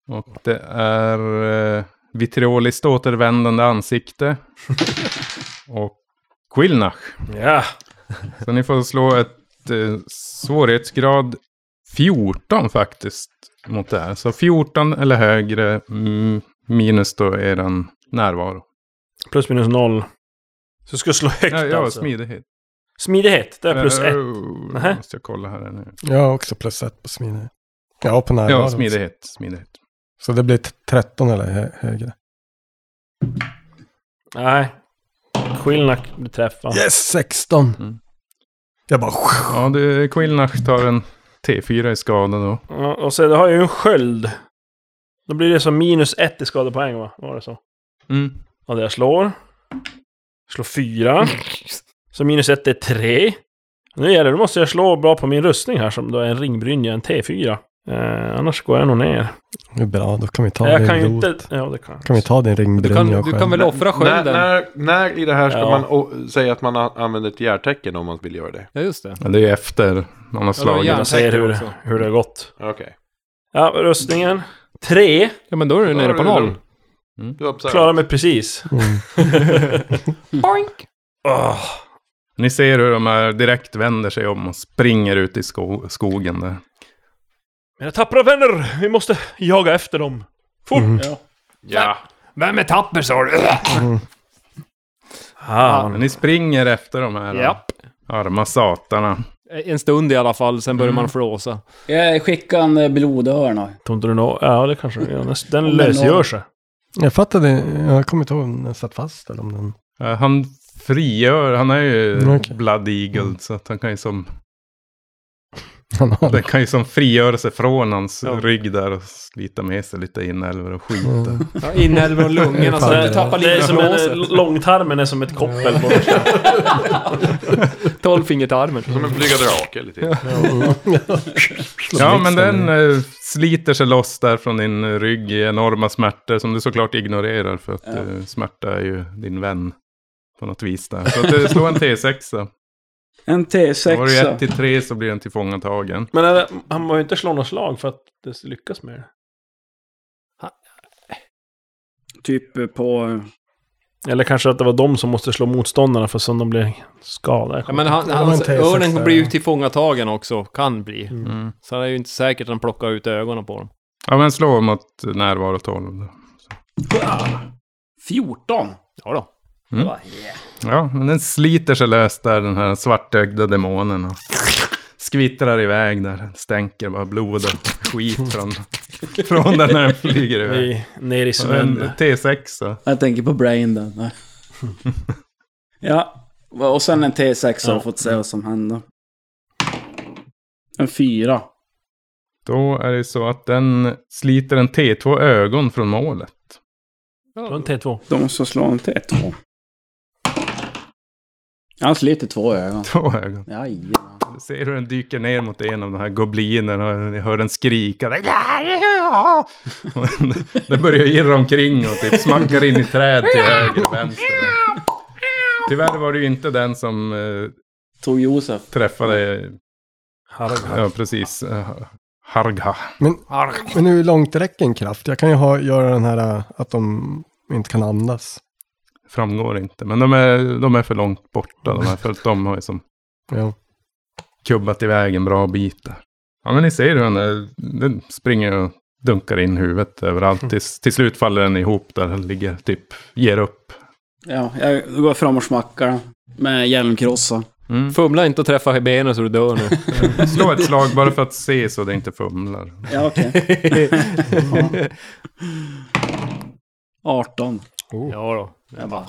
Och det är eh, vitrioliskt återvändande ansikte. och Quilnach. Ja. Så ni får slå ett eh, svårighetsgrad 14 faktiskt mot det här. Så 14 eller högre mm, minus då eran närvaro. Plus minus noll. Så jag ska slå högt Ja, ja alltså. smidighet. Smidighet, det är plus ett. oh, Nähä. måste jag kolla här nu. Jag har också plus ett på smidighet. Ja, på närvaro. Ja, också. smidighet. smidighet. Så det blir t- 13 eller hö- högre. Nej. Quillnack blir träffad. Yes, 16! Mm. Jag bara... Ja, du, Quilnach tar en T4 i skada då. Ja, och så har jag ju en sköld. Då blir det som minus ett i skadepoäng va? Var det så? Mm. Ja, det jag slår. Slår fyra. Så minus ett är tre. Nu gäller det, då måste jag slå bra på min rustning här som då är en ringbrynja, en T4. Eh, annars går jag nog ner. Det är bra, då kan vi ta jag din kan rot. inte... Ja, det kan. Kan vi ta din Du ringbrynja kan, du kan väl offra När, skölden? när, när i det här ska Ja. man säga att man använder ett järtecken om man vill göra det? Ja, just det. Men det är ju efter man har Ja, slagit. järn. Jag ser hur, hur det har gått. Okej. Ja, rustningen. Tre. Ja, men då är du nere på du noll. lugn. Du observerar. Klarar mig precis. Boink! Åh. Ni ser hur de här direkt vänder sig om och springer ut i sko skogen där. Mina tappra vänner! Vi måste jaga efter dem. Fort! Mm. Ja. Vem är tapper sa du? Ah, Men ni springer efter de här Japp. arma satarna. En stund i alla fall, sen börjar Mm. man flåsa. Jag skickar en eh, blodörna. Tror inte du nå... Ja, det kanske ja, näst- Den lösgör sig. Jag fattade, jag kommer inte ihåg om den satt fast eller om den... Eh, Han frigör, han är ju Mm, okej. Blood Eagle så att han kan ju som, den kan ju som frigöra sig från hans Ja. rygg där och slita med sig lite inälvor och skit. Mm. Ja, inälvor och lungorna, så det- tappar Det är lite som en, flåset. långtarmen är som ett koppel på Tolvfingertarmen. Som en flyga drake lite. Ja, men den eh, sliter sig loss där från din eh, rygg i enorma smärtor som du såklart ignorerar för att Ja. eh, smärta är ju din vän på något vis där. Så att det slår en T6. En Var det 1 T6. till 3 så blir den tillfångatagen. Men det, han ju inte slå något slag för att det lyckas med det. Typ eh, på... Eller kanske att det var de som måste slå motståndarna för som de blir skadade. Ja, men han, hans, T6 örnen där, blir ju tillfångatagen också, kan bli. Mm. Så det är ju inte säkert att han plockar ut ögonen på dem. Ja, men slå mot närvaro 12. då. 14. Ja då. Mm. Det var- Ja, men den sliter sig lös där, den här svartögda demonen. Och skvittrar iväg där. Stänker bara blod och skit från, från den när den flyger iväg. I, ner i Och en snön. T6 så. Jag tänker på Brain där. Ja, och sen en T6 har Ja. fått se vad som händer. En fyra. Då är det så att den sliter en T2 ögon från målet. Var en T2. De måste slå en T2. Han sliter två ögon. Två ögon. Jajamän. Du ser hur den dyker ner mot en av de här goblinerna och ni hör den skrika. Den börjar irra omkring och typ smackar in i träd till höger och vänster. Tyvärr var det ju inte den som eh, Tog Josef. träffade, Harga. ja precis, eh, Harga. Men, men hur långt räcker en kraft? Jag kan ju ha, göra den här äh, att de inte kan andas. Framgår inte, men de är, de är för långt borta de här, för de har ju som Ja. kubbat iväg en bra bit där. Ja men ni ser hur den, är- den springer och dunkar in huvudet överallt. Tills, till slut faller den ihop där den ligger, typ ger upp. Ja, jag går fram och smackar. Med hjälmkrossa. Mm. Fumla inte och träffa benen så du dör nu. Slå ett slag bara för att se så det inte fumlar. Ja, okej. 18. ja då. Jag bara...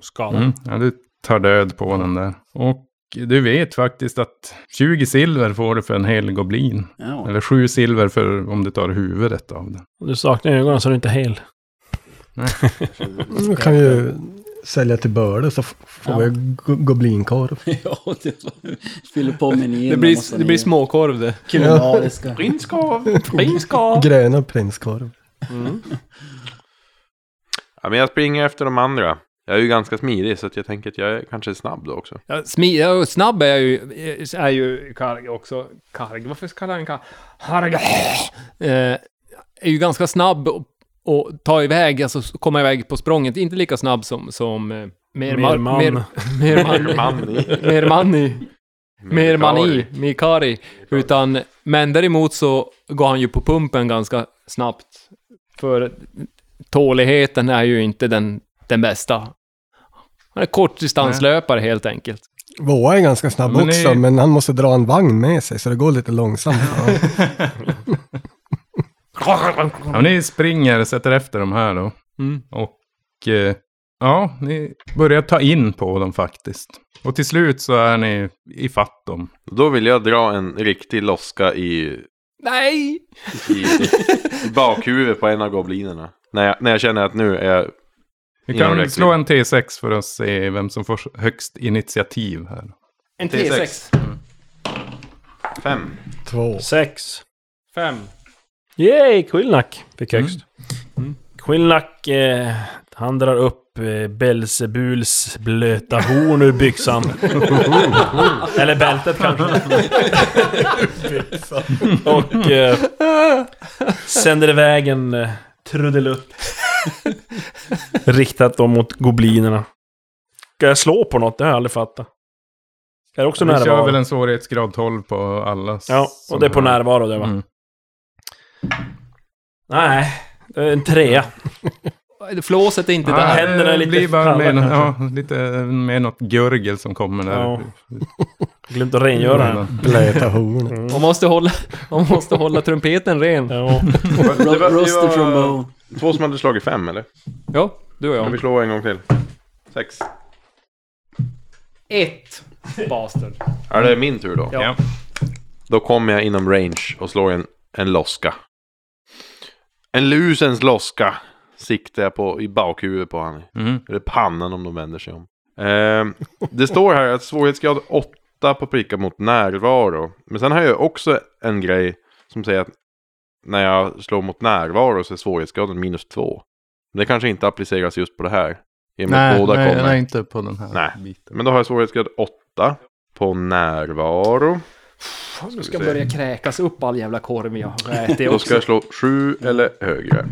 Skada. Mm. Ja, du tar död på den där. Och du vet faktiskt att 20 silver får du för en hel goblin. Ja. Eller 7 silver för om du tar huvudet av den. Du saknar ögonen så du inte är hel. Du kan ju sälja till börde så får Ja. vi go- goblinkorv. ja, det. Fyller på menyn. Det blir, det blir småkorv det. Kulinariska. Prinskorv! Prinskorv! Gröna prinskorv. Ja, men jag springer efter de andra. Jag är ju ganska smidig så att jag tänker att jag är kanske snabb då också. Ja, smi, ja, snabb är ju, är ju Karg också. Karg, varför kallar han Karg? Harg. Eh, är ju ganska snabb och, och ta iväg, alltså komma iväg på språnget. Inte lika snabb som, som eh, mer, Mer man. Mer, mer man. Man i. mer mani. Mer mani, Mikari. Mikari. Utan, men däremot så går han ju på pumpen ganska snabbt. För tåligheten är ju inte den, den bästa. Han är kortdistanslöpare helt enkelt. Voa är ganska snabb Men också, ni- men han måste dra en vagn med sig så det går lite långsamt. Ja. Ni springer, sätter efter de här då. Mm. Och eh, ja, ni börjar ta in på dem faktiskt. Och till slut så är ni i fatt dem. Då vill jag dra en riktig loska i, Nej! i, i bakhuvudet på en av goblinerna. När jag, när jag känner att nu är jag... Vi kan slå en T6 för att se vem som får högst initiativ här. En T6. T6. Fem. Två. Sex. Fem. Yay! Quillnack fick högst. Quillnack, eh, han drar upp eh, Belzebuls blöta horn ur byxan. Eller bältet kanske. Och eh, sänder iväg en eh, trudelutt. Riktat då mot goblinerna. Ska jag slå på något? Det har jag aldrig fattat. Är det också Vi kör väl närvaro? en svårighetsgrad 12 på alla. Ja, och det är på har- närvaro det va? Mm. Nej, det är en trea. Flåset är inte Ja, där. händerna är det lite blir bara med, kanske. ja, lite mer något gurgel som kommer där. Ja. Glömt att rengöra den. Blöta horn. Man måste hålla, man måste hålla trumpeten ren. Ja. Det var- det Rusty var trombone. Två som hade slagit fem eller? Ja, du och Om jag. vi slår en gång till. Sex. Ett. Bastard. Är det min tur då? Ja. Då kommer jag inom range och slår en, en loska. En lusens loska siktar jag på i bakhuvudet på honom. Mm. Eller pannan om de vänder sig om. Ehm, det står här att svårighetsgrad 8 på pricka mot närvaro. Men sen har jag också en grej som säger att när jag slår mot närvaro så är svårighetsgraden minus 2. Det kanske inte appliceras just på det här. I och med att Nej, båda nej, kommer. nej, inte på den här Nej. biten. Men då har jag svårighetsgrad 8 på närvaro. Nu ska ska börja kräkas upp all jävla korv jag har ätit Då också. ska jag slå 7 eller högre.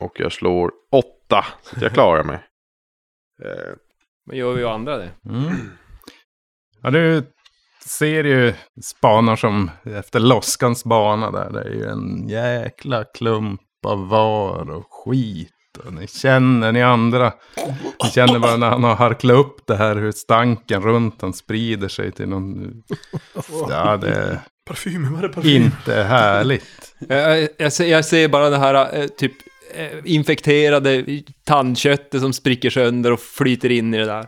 Och jag slår 8. Så att jag klarar mig. Eh, Men gör vi ju andra det? Mm. Ja, du ser ju spanar som efter loskans bana där. Det är ju en jäkla klump av var och skit. Och ni känner, ni andra, ni känner bara när han har harklat upp det här hur stanken runt han sprider sig till någon... Ja, det Parfym, vad är det parfym? inte härligt. Jag, jag, ser, jag ser bara det här eh, typ eh, infekterade tandköttet som spricker sönder och flyter in i det där.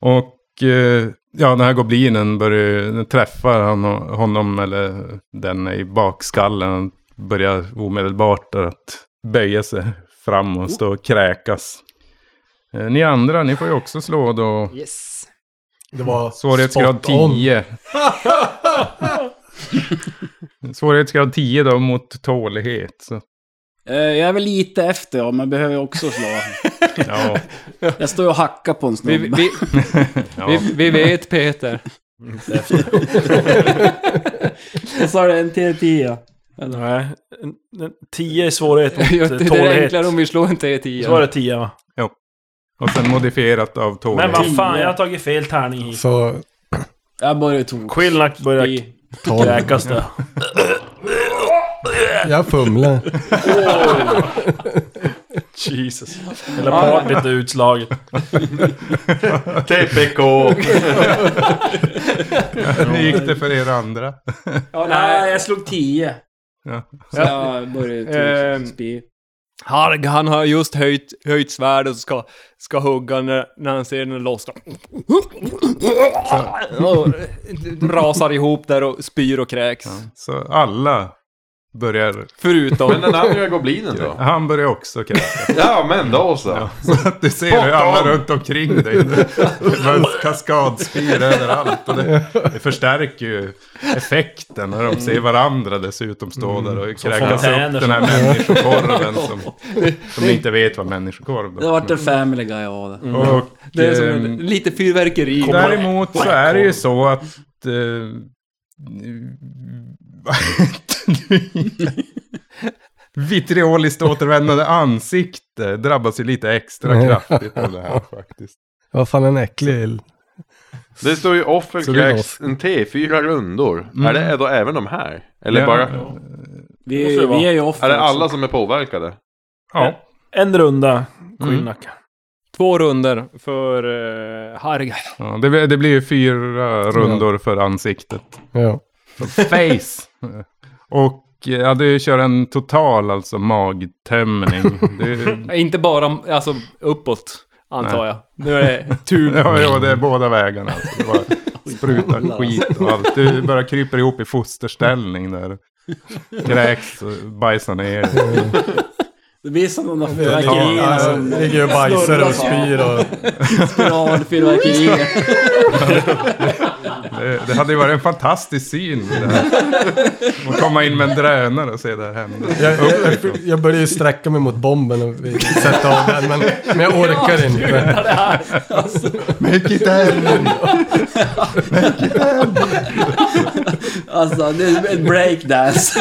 Och eh, ja, den här goblinen börjar han, honom eller den i bakskallen. Han börjar omedelbart att böja sig fram och stå och kräkas. Eh, ni andra, ni får ju också slå då Yes. Det var svårighetsgrad spot on. 10. svårighetsgrad 10 då mot tålighet. Så, Eh, Jag är väl lite efter, ja, men behöver också slå. ja, Jag står och hackar på en Vi, snubbe. vi, ja. vi, vi vet Peter. Jag sa det, en till tio. Nej, en- en 10 i svårighet mot det eh, är tålighet. enklare om vi slår en T10. Så var det 10 va? Och sen modifierat av Men tålighet. vad fan, jag har tagit fel tärning hit. Så Jag börjar tok. Quillnack börjar kräkas det. Jag fumlar. Jesus. Hela partyt är utslaget. TPK! Hur gick det för er andra? Ja, nej, jag slog tio. Ja. Så jag började tok. spy. Harg, han har just höjt, höjt svärdet och ska, ska hugga när, när han ser den loss. Och rasar ihop där och spyr och kräks. Så alla börjar... Förutom... Men den andra goblinen då? Han börjar också kräkas. Ja, men då så. Så att du ser hur alla runt omkring dig. Det var kaskadspyr överallt. Och det, det förstärker ju effekten när de ser varandra dessutom stå där och kräkas upp den här människokorven som, som inte vet vad människokorv Det vart en family guy av det. Och Det är som en, lite fyrverkeri. däremot så är det ju så att... Eh? Vitrioliskt återvändande ansikte drabbas ju lite extra kraftigt av det här faktiskt. Vad fan en äcklig... Det står ju offer kräks en T4 rundor. Mm. Är det då även de här? Eller Ja, bara... Vi, vara. vi är ju offer Är det alla som är påverkade? Ja. En runda, Quillnack. Två runder för uh, Harg. Ja, det, det blir ju fyra rundor för ansiktet. Ja. Face! Och ja, du kör en total alltså magtömning. Du, Inte bara alltså, uppåt, antar jag. Nu är det ja, ja, det är båda vägarna. Alltså. Det bara sprutar skit och allt. Du bara kryper ihop i fosterställning där. Kräks och bajsar ner. Det blir som de där fyrverkerierna som... ligger och bajsar och spyr och... Spiralfyrverkerier. Det, det hade ju varit en fantastisk syn. Att komma in med en drönare och se det här hända. Jag, jag, jag, började ju sträcka mig mot bomben och sätta av den, men, men jag orkar inte. Make it end! Alltså, det är ett breakdance.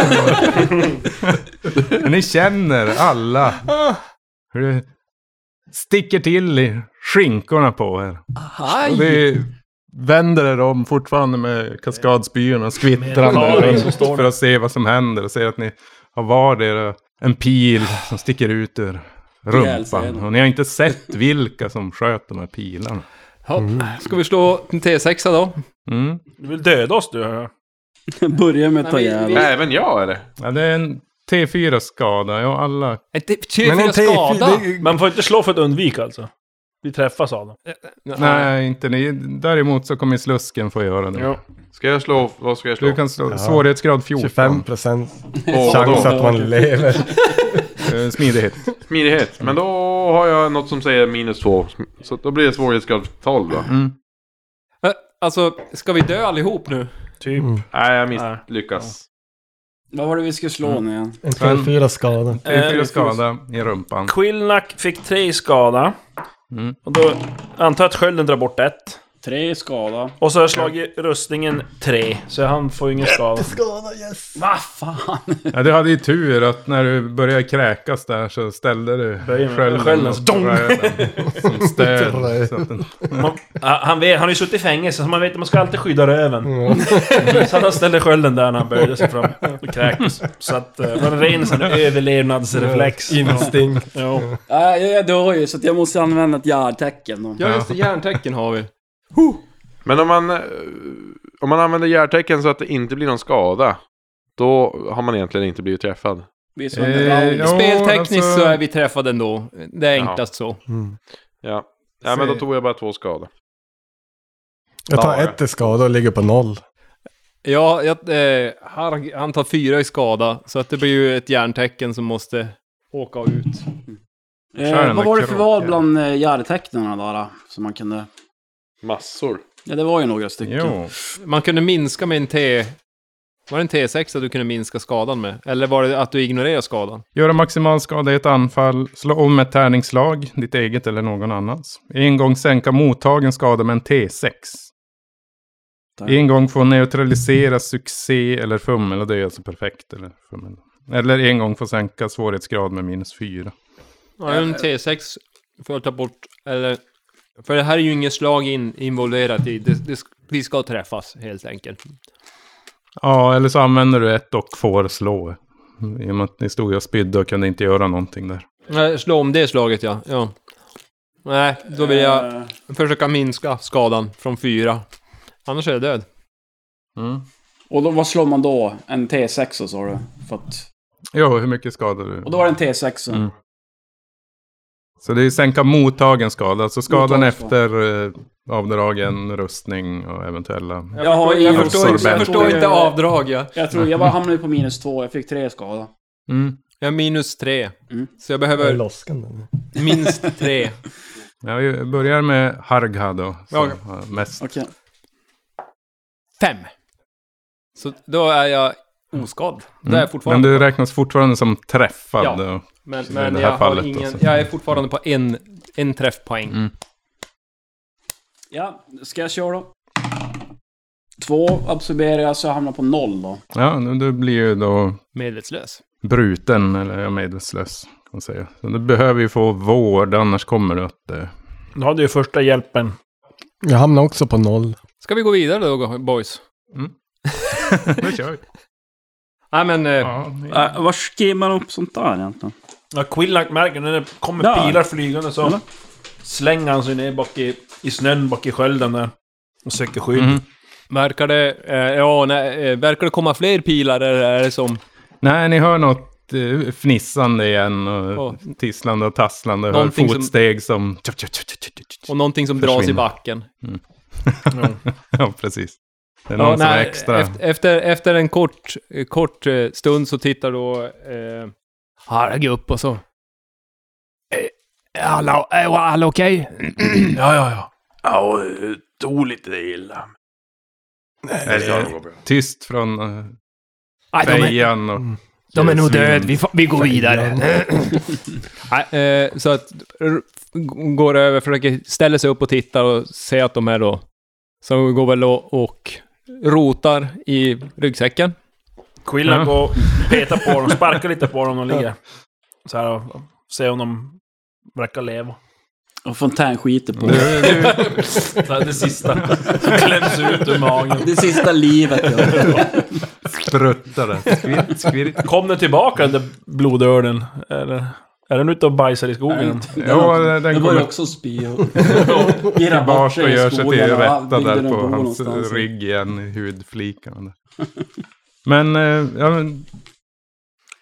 Men ni känner alla hur det sticker till i skinkorna på er. Och det vänder er om fortfarande med kaskadspyorna skvittrande för att se vad som händer och ser att ni har vardera en pil som sticker ut ur rumpan. Ihjälseende. Och ni har inte sett vilka som sköt de här pilarna. Ja, Ska vi slå en T6 då? Mm. Du vill döda oss du, hör. Börja med att ta ihjäl. Även jag eller? Ja, det är en T4-skada. Ja, alla. En T- Men en T4 skada? T4, Man får inte slå för att undvika alltså. Vi träffas av dem. Nej, inte ni. Däremot så kommer slusken få göra det. Ja. Ska jag slå? Vad ska jag slå? Du kan slå svårighetsgrad 14. 25 procent Åh, chans vadå? att man lever. Eh, Smidighet. Smidighet. Men då har jag något som säger minus två. Så då blir det svårighetsgrad 12 då. Mm. Eh, Alltså, ska vi dö allihop nu? Typ. Mm. Nej, jag misslyckas. Vad var det vi skulle slå nu igen? En T4 skada. T4 Eh, skada i rumpan. Quillnack fick tre i skada. Mm. Och då antar jag att skölden drar bort ett. Tre skada. Och så har jag slagit rustningen tre. Så han får ju ingen skada. Skada, yes! Vad fan? Ja, du hade ju tur att när du började kräkas där så ställde du skölden och som stöd. så att den, Man, ja, han, vet, han har ju suttit i fängelse, så man vet att man ska alltid skydda röven. Ja. Så han ställde skölden där när han böjde sig fram och kräktes. Så att eh, det var en ren sån överlevnadsreflex. Instinkt. Ja. Ja, jag dör ju så att jag måste använda ett järntecken. Ja, just det. Järntecken har vi. Men om man, eh, om man använder järtecken så att det inte blir någon skada. Då har man egentligen inte blivit träffad. Vi är Eh, ja. Speltekniskt alltså- så är vi träffade ändå. Det är enklast så. Mm. Ja. Ja, men då tog jag bara två skada. Jag tar Ja, ett i skada och ligger på noll. Ja, jag, eh, han tar fyra i skada. Så att det blir ju ett järntecken som måste åka ut. Kör Eh, vad var det för val bland eh, järntecknen där då, som man kunde... Massor. Ja, det var ju några stycken. jo. Man kunde minska med en T... Var det en T6 du kunde minska skadan med? Eller var det att du ignorerar skadan? Göra maximal skada i ett anfall. Slå om ett tärningsslag, ditt eget eller någon annans. En gång sänka mottagen skada med en T6. Tack. En gång få neutralisera succé eller fummel, och det är alltså perfekt. Eller, fummel. eller en gång få sänka svårighetsgrad med minus fyra. Ja, en T6 får jag ta bort, eller... För det här är ju inget slag in, involverat i. Det, det, vi ska träffas, helt enkelt. Ja, eller så använder du ett och får slå. I och med att ni stod och spydde och kunde inte göra någonting där. Nej, slå om det slaget, ja. ja. Nej, då vill jag Eh, försöka minska skadan från fyra. Annars är jag död. och då, vad slår man då? En T6 sa du? För att... Jo, hur mycket skadar du? Och då var det en T6. Mm. Så det är sänka mottagen skada. Alltså skadan Mottagen efter eh, avdragen, rustning och eventuella... Jag har jag ingen förstår, inte, jag förstår inte avdrag, ja. Jag tror jag bara hamnade på minus två. Jag fick tre skada. Mm. Jag har minus tre. Mm. Så jag Jag behöver loskan minst tre. Ja, vi börjar med Hargha då. Som Ja. har mest. Okej. Fem. Så då är jag oskadd. Det är jag Mm. Men du räknas fortfarande som träffad. Ja. Men, men det jag, har ingen, alltså. jag är fortfarande på en, en träffpoäng. Mm. Ja, ska jag köra då? Två absorberar jag så jag hamnar på noll då. Ja, nu- du blir ju då Medvetslös. bruten eller medvetslös. Kan man säga. Så du behöver ju få vård, annars kommer du att... Eh, Du hade ju första hjälpen. Jag hamnar också på noll. Ska vi gå vidare då, boys? nu kör vi. Nej men... Eh, Ja, ni- Äh, var skriver man upp sånt där egentligen? Ja, Quillnack märker när det kommer Där. pilar flygande så Eller? slänger han sig ner bak i, i snön bak i skölden där. Och söker skydd. Mhm. Verkar det... Eh, ja, nej, eh, verkar det komma fler pilar eller är det som... Nej, ni hör något eh, fnissande igen och Åh. tisslande och tasslande. Hör Någonting som- fotsteg som... Och någonting som dras i Försvinner. backen. ja, precis. Det är någon som är extra... Efter, efter, efter en kort, eh, kort eh, stund så tittar då eh, Harg upp och så... Eh, alla, är alla okej? Ja, ja, ja. Ja, det tog lite illa. Det ska nog gå bra. Tyst från uh, Nej, de är, fejan och... de är nog död. Vi, vi går vidare. Nej, eh, så att går över, försöker ställa sig upp och tittar och ser att de är då... Så går väl och, och rotar i ryggsäcken. Quilla Ja. går och petar på dem, sparkar lite på dem de ligger. Så här och och ser om de verkar leva. Och fontänskiter på. Så här, det sista som kläms ut ur magen. Det sista livet. Ja. Spruttar det. Skvitt, skvitt. Kom den tillbaka den där blodörden? Eller är den ute och bajsar i skogen? Ja, den det var ju kommer också spy och... Irra bort tillbaka och gör sig till rätta där på hans någonstans. rygg igen, i hudflikarna. Men, eh, ja men...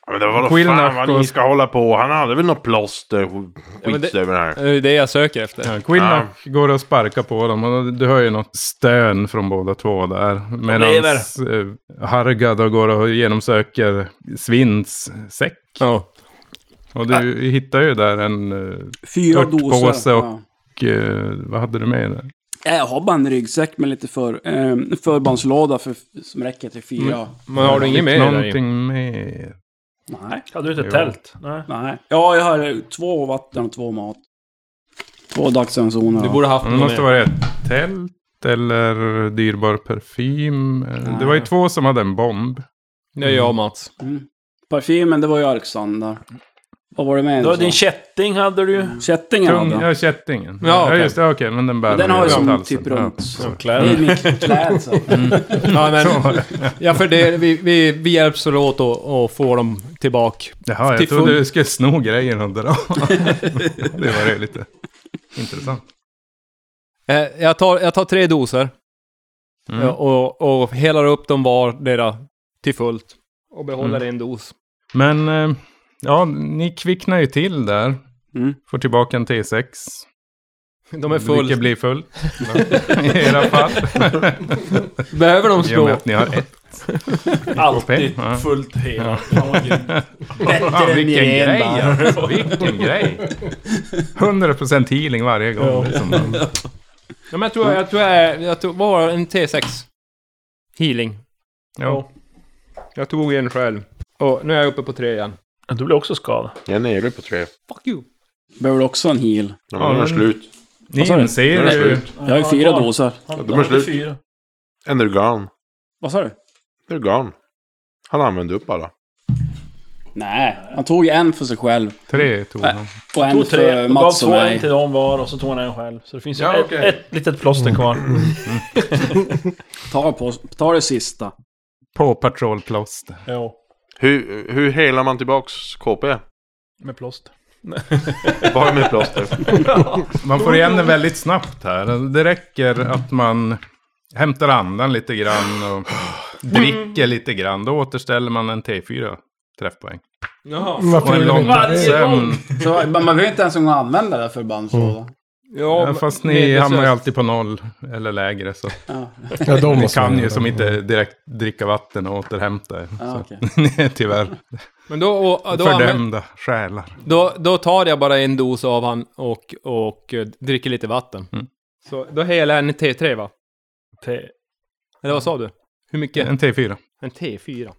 Ja, men det var Quillnack fan vad ni och- ska hålla på. Han hade väl något plåster och Ja, det- över det här. Det är det jag söker efter. Ja, Quinnock går och sparkar på dem och du hör ju något stön från båda två där. Medan eh, Harga då går och genomsöker Svinns säck. Ja. Och du hittar ju där en... eh, Fyra Örtpåse doser. och- Ja. Och, vad hade du med där? Jag har bara en ryggsäck med lite för, eh, förbandslåda för, som räcker till fyra. Men har du inget mer? Någonting mer? Nej, Hade du inte Jo. tält? Nej. nej. Ja, jag har två vatten och två mat. Två dagsransoner. Du borde haft Det måste vara ett tält eller dyrbar parfym. Eh, Det var ju två som hade en bomb. Det är jag och Mats. Mm. Parfymen, det var ju Alexander. Vad var det med? Du har din kätting hade du ju. Kättingen Tung, hade jag. ja, kättingen. Ja, Ja, okej. just det. Okej, men den bär Men Den har ju som halsen. typ Ja. runt. Som Det kläder. är min klädsel. Ja, men, ja, för det, vi, vi, vi hjälps väl åt att att få dem tillbaka. Jaha, jag Till trodde full- du skulle sno grejen och dra. det var ju lite intressant. Eh, jag, tar, jag tar tre doser Mm. ja, och, och helar upp dem vardera till fullt. Och behåller Mm. en dos. Men, eh, ja, ni kvicknar ju till där. Mm. Får tillbaka en T6. De är full. Vilket blir full. I era fall. Behöver de I och slå? med att ni har ett. Alltid Ja. fullt hela. Grymt. Ja, vilken grej alltså. Vilken grej. 100% healing varje gång. Liksom. Ja, men jag tror jag, tror jag, jag tror, vad var en T6? Healing. Ja. Jag tog en själv. Och nu är jag uppe på tre igen. Du blir också skadad. Jag är nere på tre. Fuck you. Behöver du också en heal? Ja, men de är slut. Ni sa du? inser Nu är ju... slut. Jag har ju fyra doser. Han, de är han hade slut. fyra. En är gone. Vad sa du? Det är gone. Han använde upp alla. Nej, han tog ju en för sig själv. Tre tog Nej. han. Och en Tog tre, för gav Mats och två en mig. till dem var och så tog han en själv. Så det finns ju Ja, ett, okej. ett litet plåster kvar. Ta, på, ta det sista. På patrolplåster. jo, Hur, hur helar man tillbaks KP? med plåster. Bara med plåster. Man får igen den väldigt snabbt här. Det räcker att man hämtar andan lite grann och dricker lite grann. Då återställer man en T4 träffpoäng. Jaha. Varför Och en lång det? sömn. Så, man man behöver inte ens en gång använda det förbandslådan. Ja, fast ni hamnar ju alltid på noll eller lägre. Så Ja, Ja, då ni kan ju som inte direkt dricka vatten och återhämta er. ja ni är tyvärr Men då, och, då, fördömda själar. då, då tar jag bara en dos av han och, och eh, dricker lite vatten. Mm. Så då helar jag en T3 va? Te- Eller vad sa du? Hur mycket? En T4. En T4.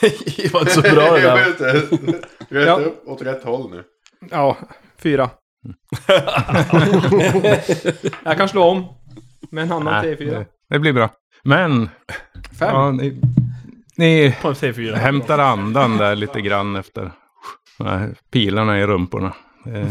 det var inte så bra det där. Rätt Ja. upp åt rätt håll nu. Ja, fyra. jag kan slå om. Med en annan Nej, T4. det, det blir bra. Men, Fem. ja, ni, ni På en T4. hämtar andan där lite grann efter pilarna i rumporna. Det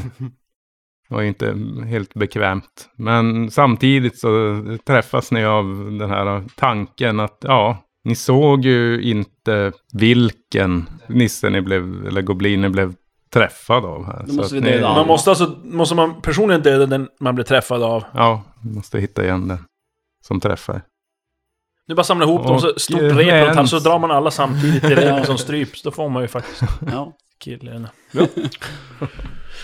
var ju inte helt bekvämt. Men samtidigt så träffas ni av den här tanken att ja, ni såg ju inte vilken nisse ni blev, eller goblin ni blev träffad av här. Då måste vi ni- Man måste alltså, måste man personligen döda den man blir träffad av. Ja, måste hitta igen den som träffar. Nu bara samla ihop dem så Och, stort rep runt en- och så drar man alla samtidigt i repet som stryps. Då får man ju faktiskt Ja. killen.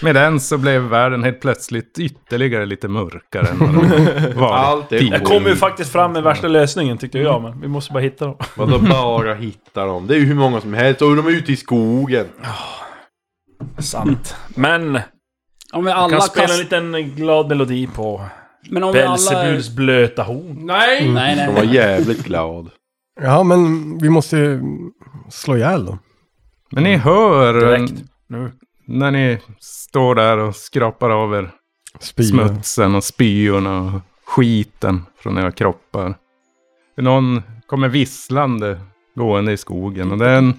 Med den så blev världen helt plötsligt ytterligare lite mörkare än vad den var Allt är Jag kom ju faktiskt fram med värsta lösningen tyckte jag, men vi måste bara hitta dem. Vadå bara hitta dem? Det är ju hur många som helst och de är ute i skogen. Sant. Men, Om vi alla kan spela en kast... liten glad melodi på Men om vi alla... Blöta horn. Nej! Nej, nej, Han var nej. jävligt glad. Ja, men vi måste ju slå ihjäl dem. Men ni hör Direkt. eh, Nu. när ni står där och skrapar av er Spya. smutsen och spyorna och skiten från era kroppar. Någon kommer visslande gående i skogen och det är en,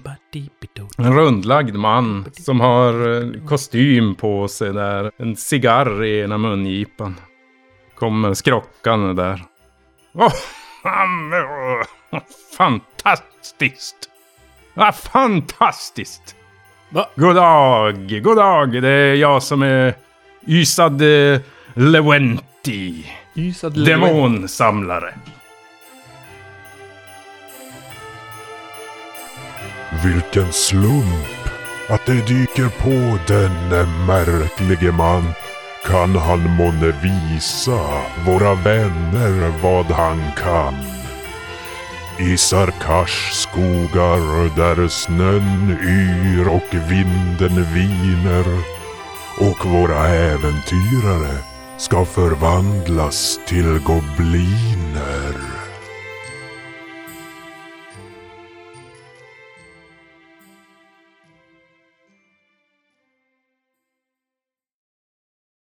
en rundlagd man som har eh, kostym på sig där. En cigarr i ena mungipan. Kommer skrockande där. Åh, fantastiskt! Ja, fantastiskt! Va? God dag, god dag. Det är jag som är Ysad eh, Lewenti. Ysad Demonsamlare. Vilken slump att det dyker på denne märklige man. Kan han månne visa våra vänner vad han kan? I Sarkars skogar där snön yr och vinden viner och våra äventyrare ska förvandlas till gobliner.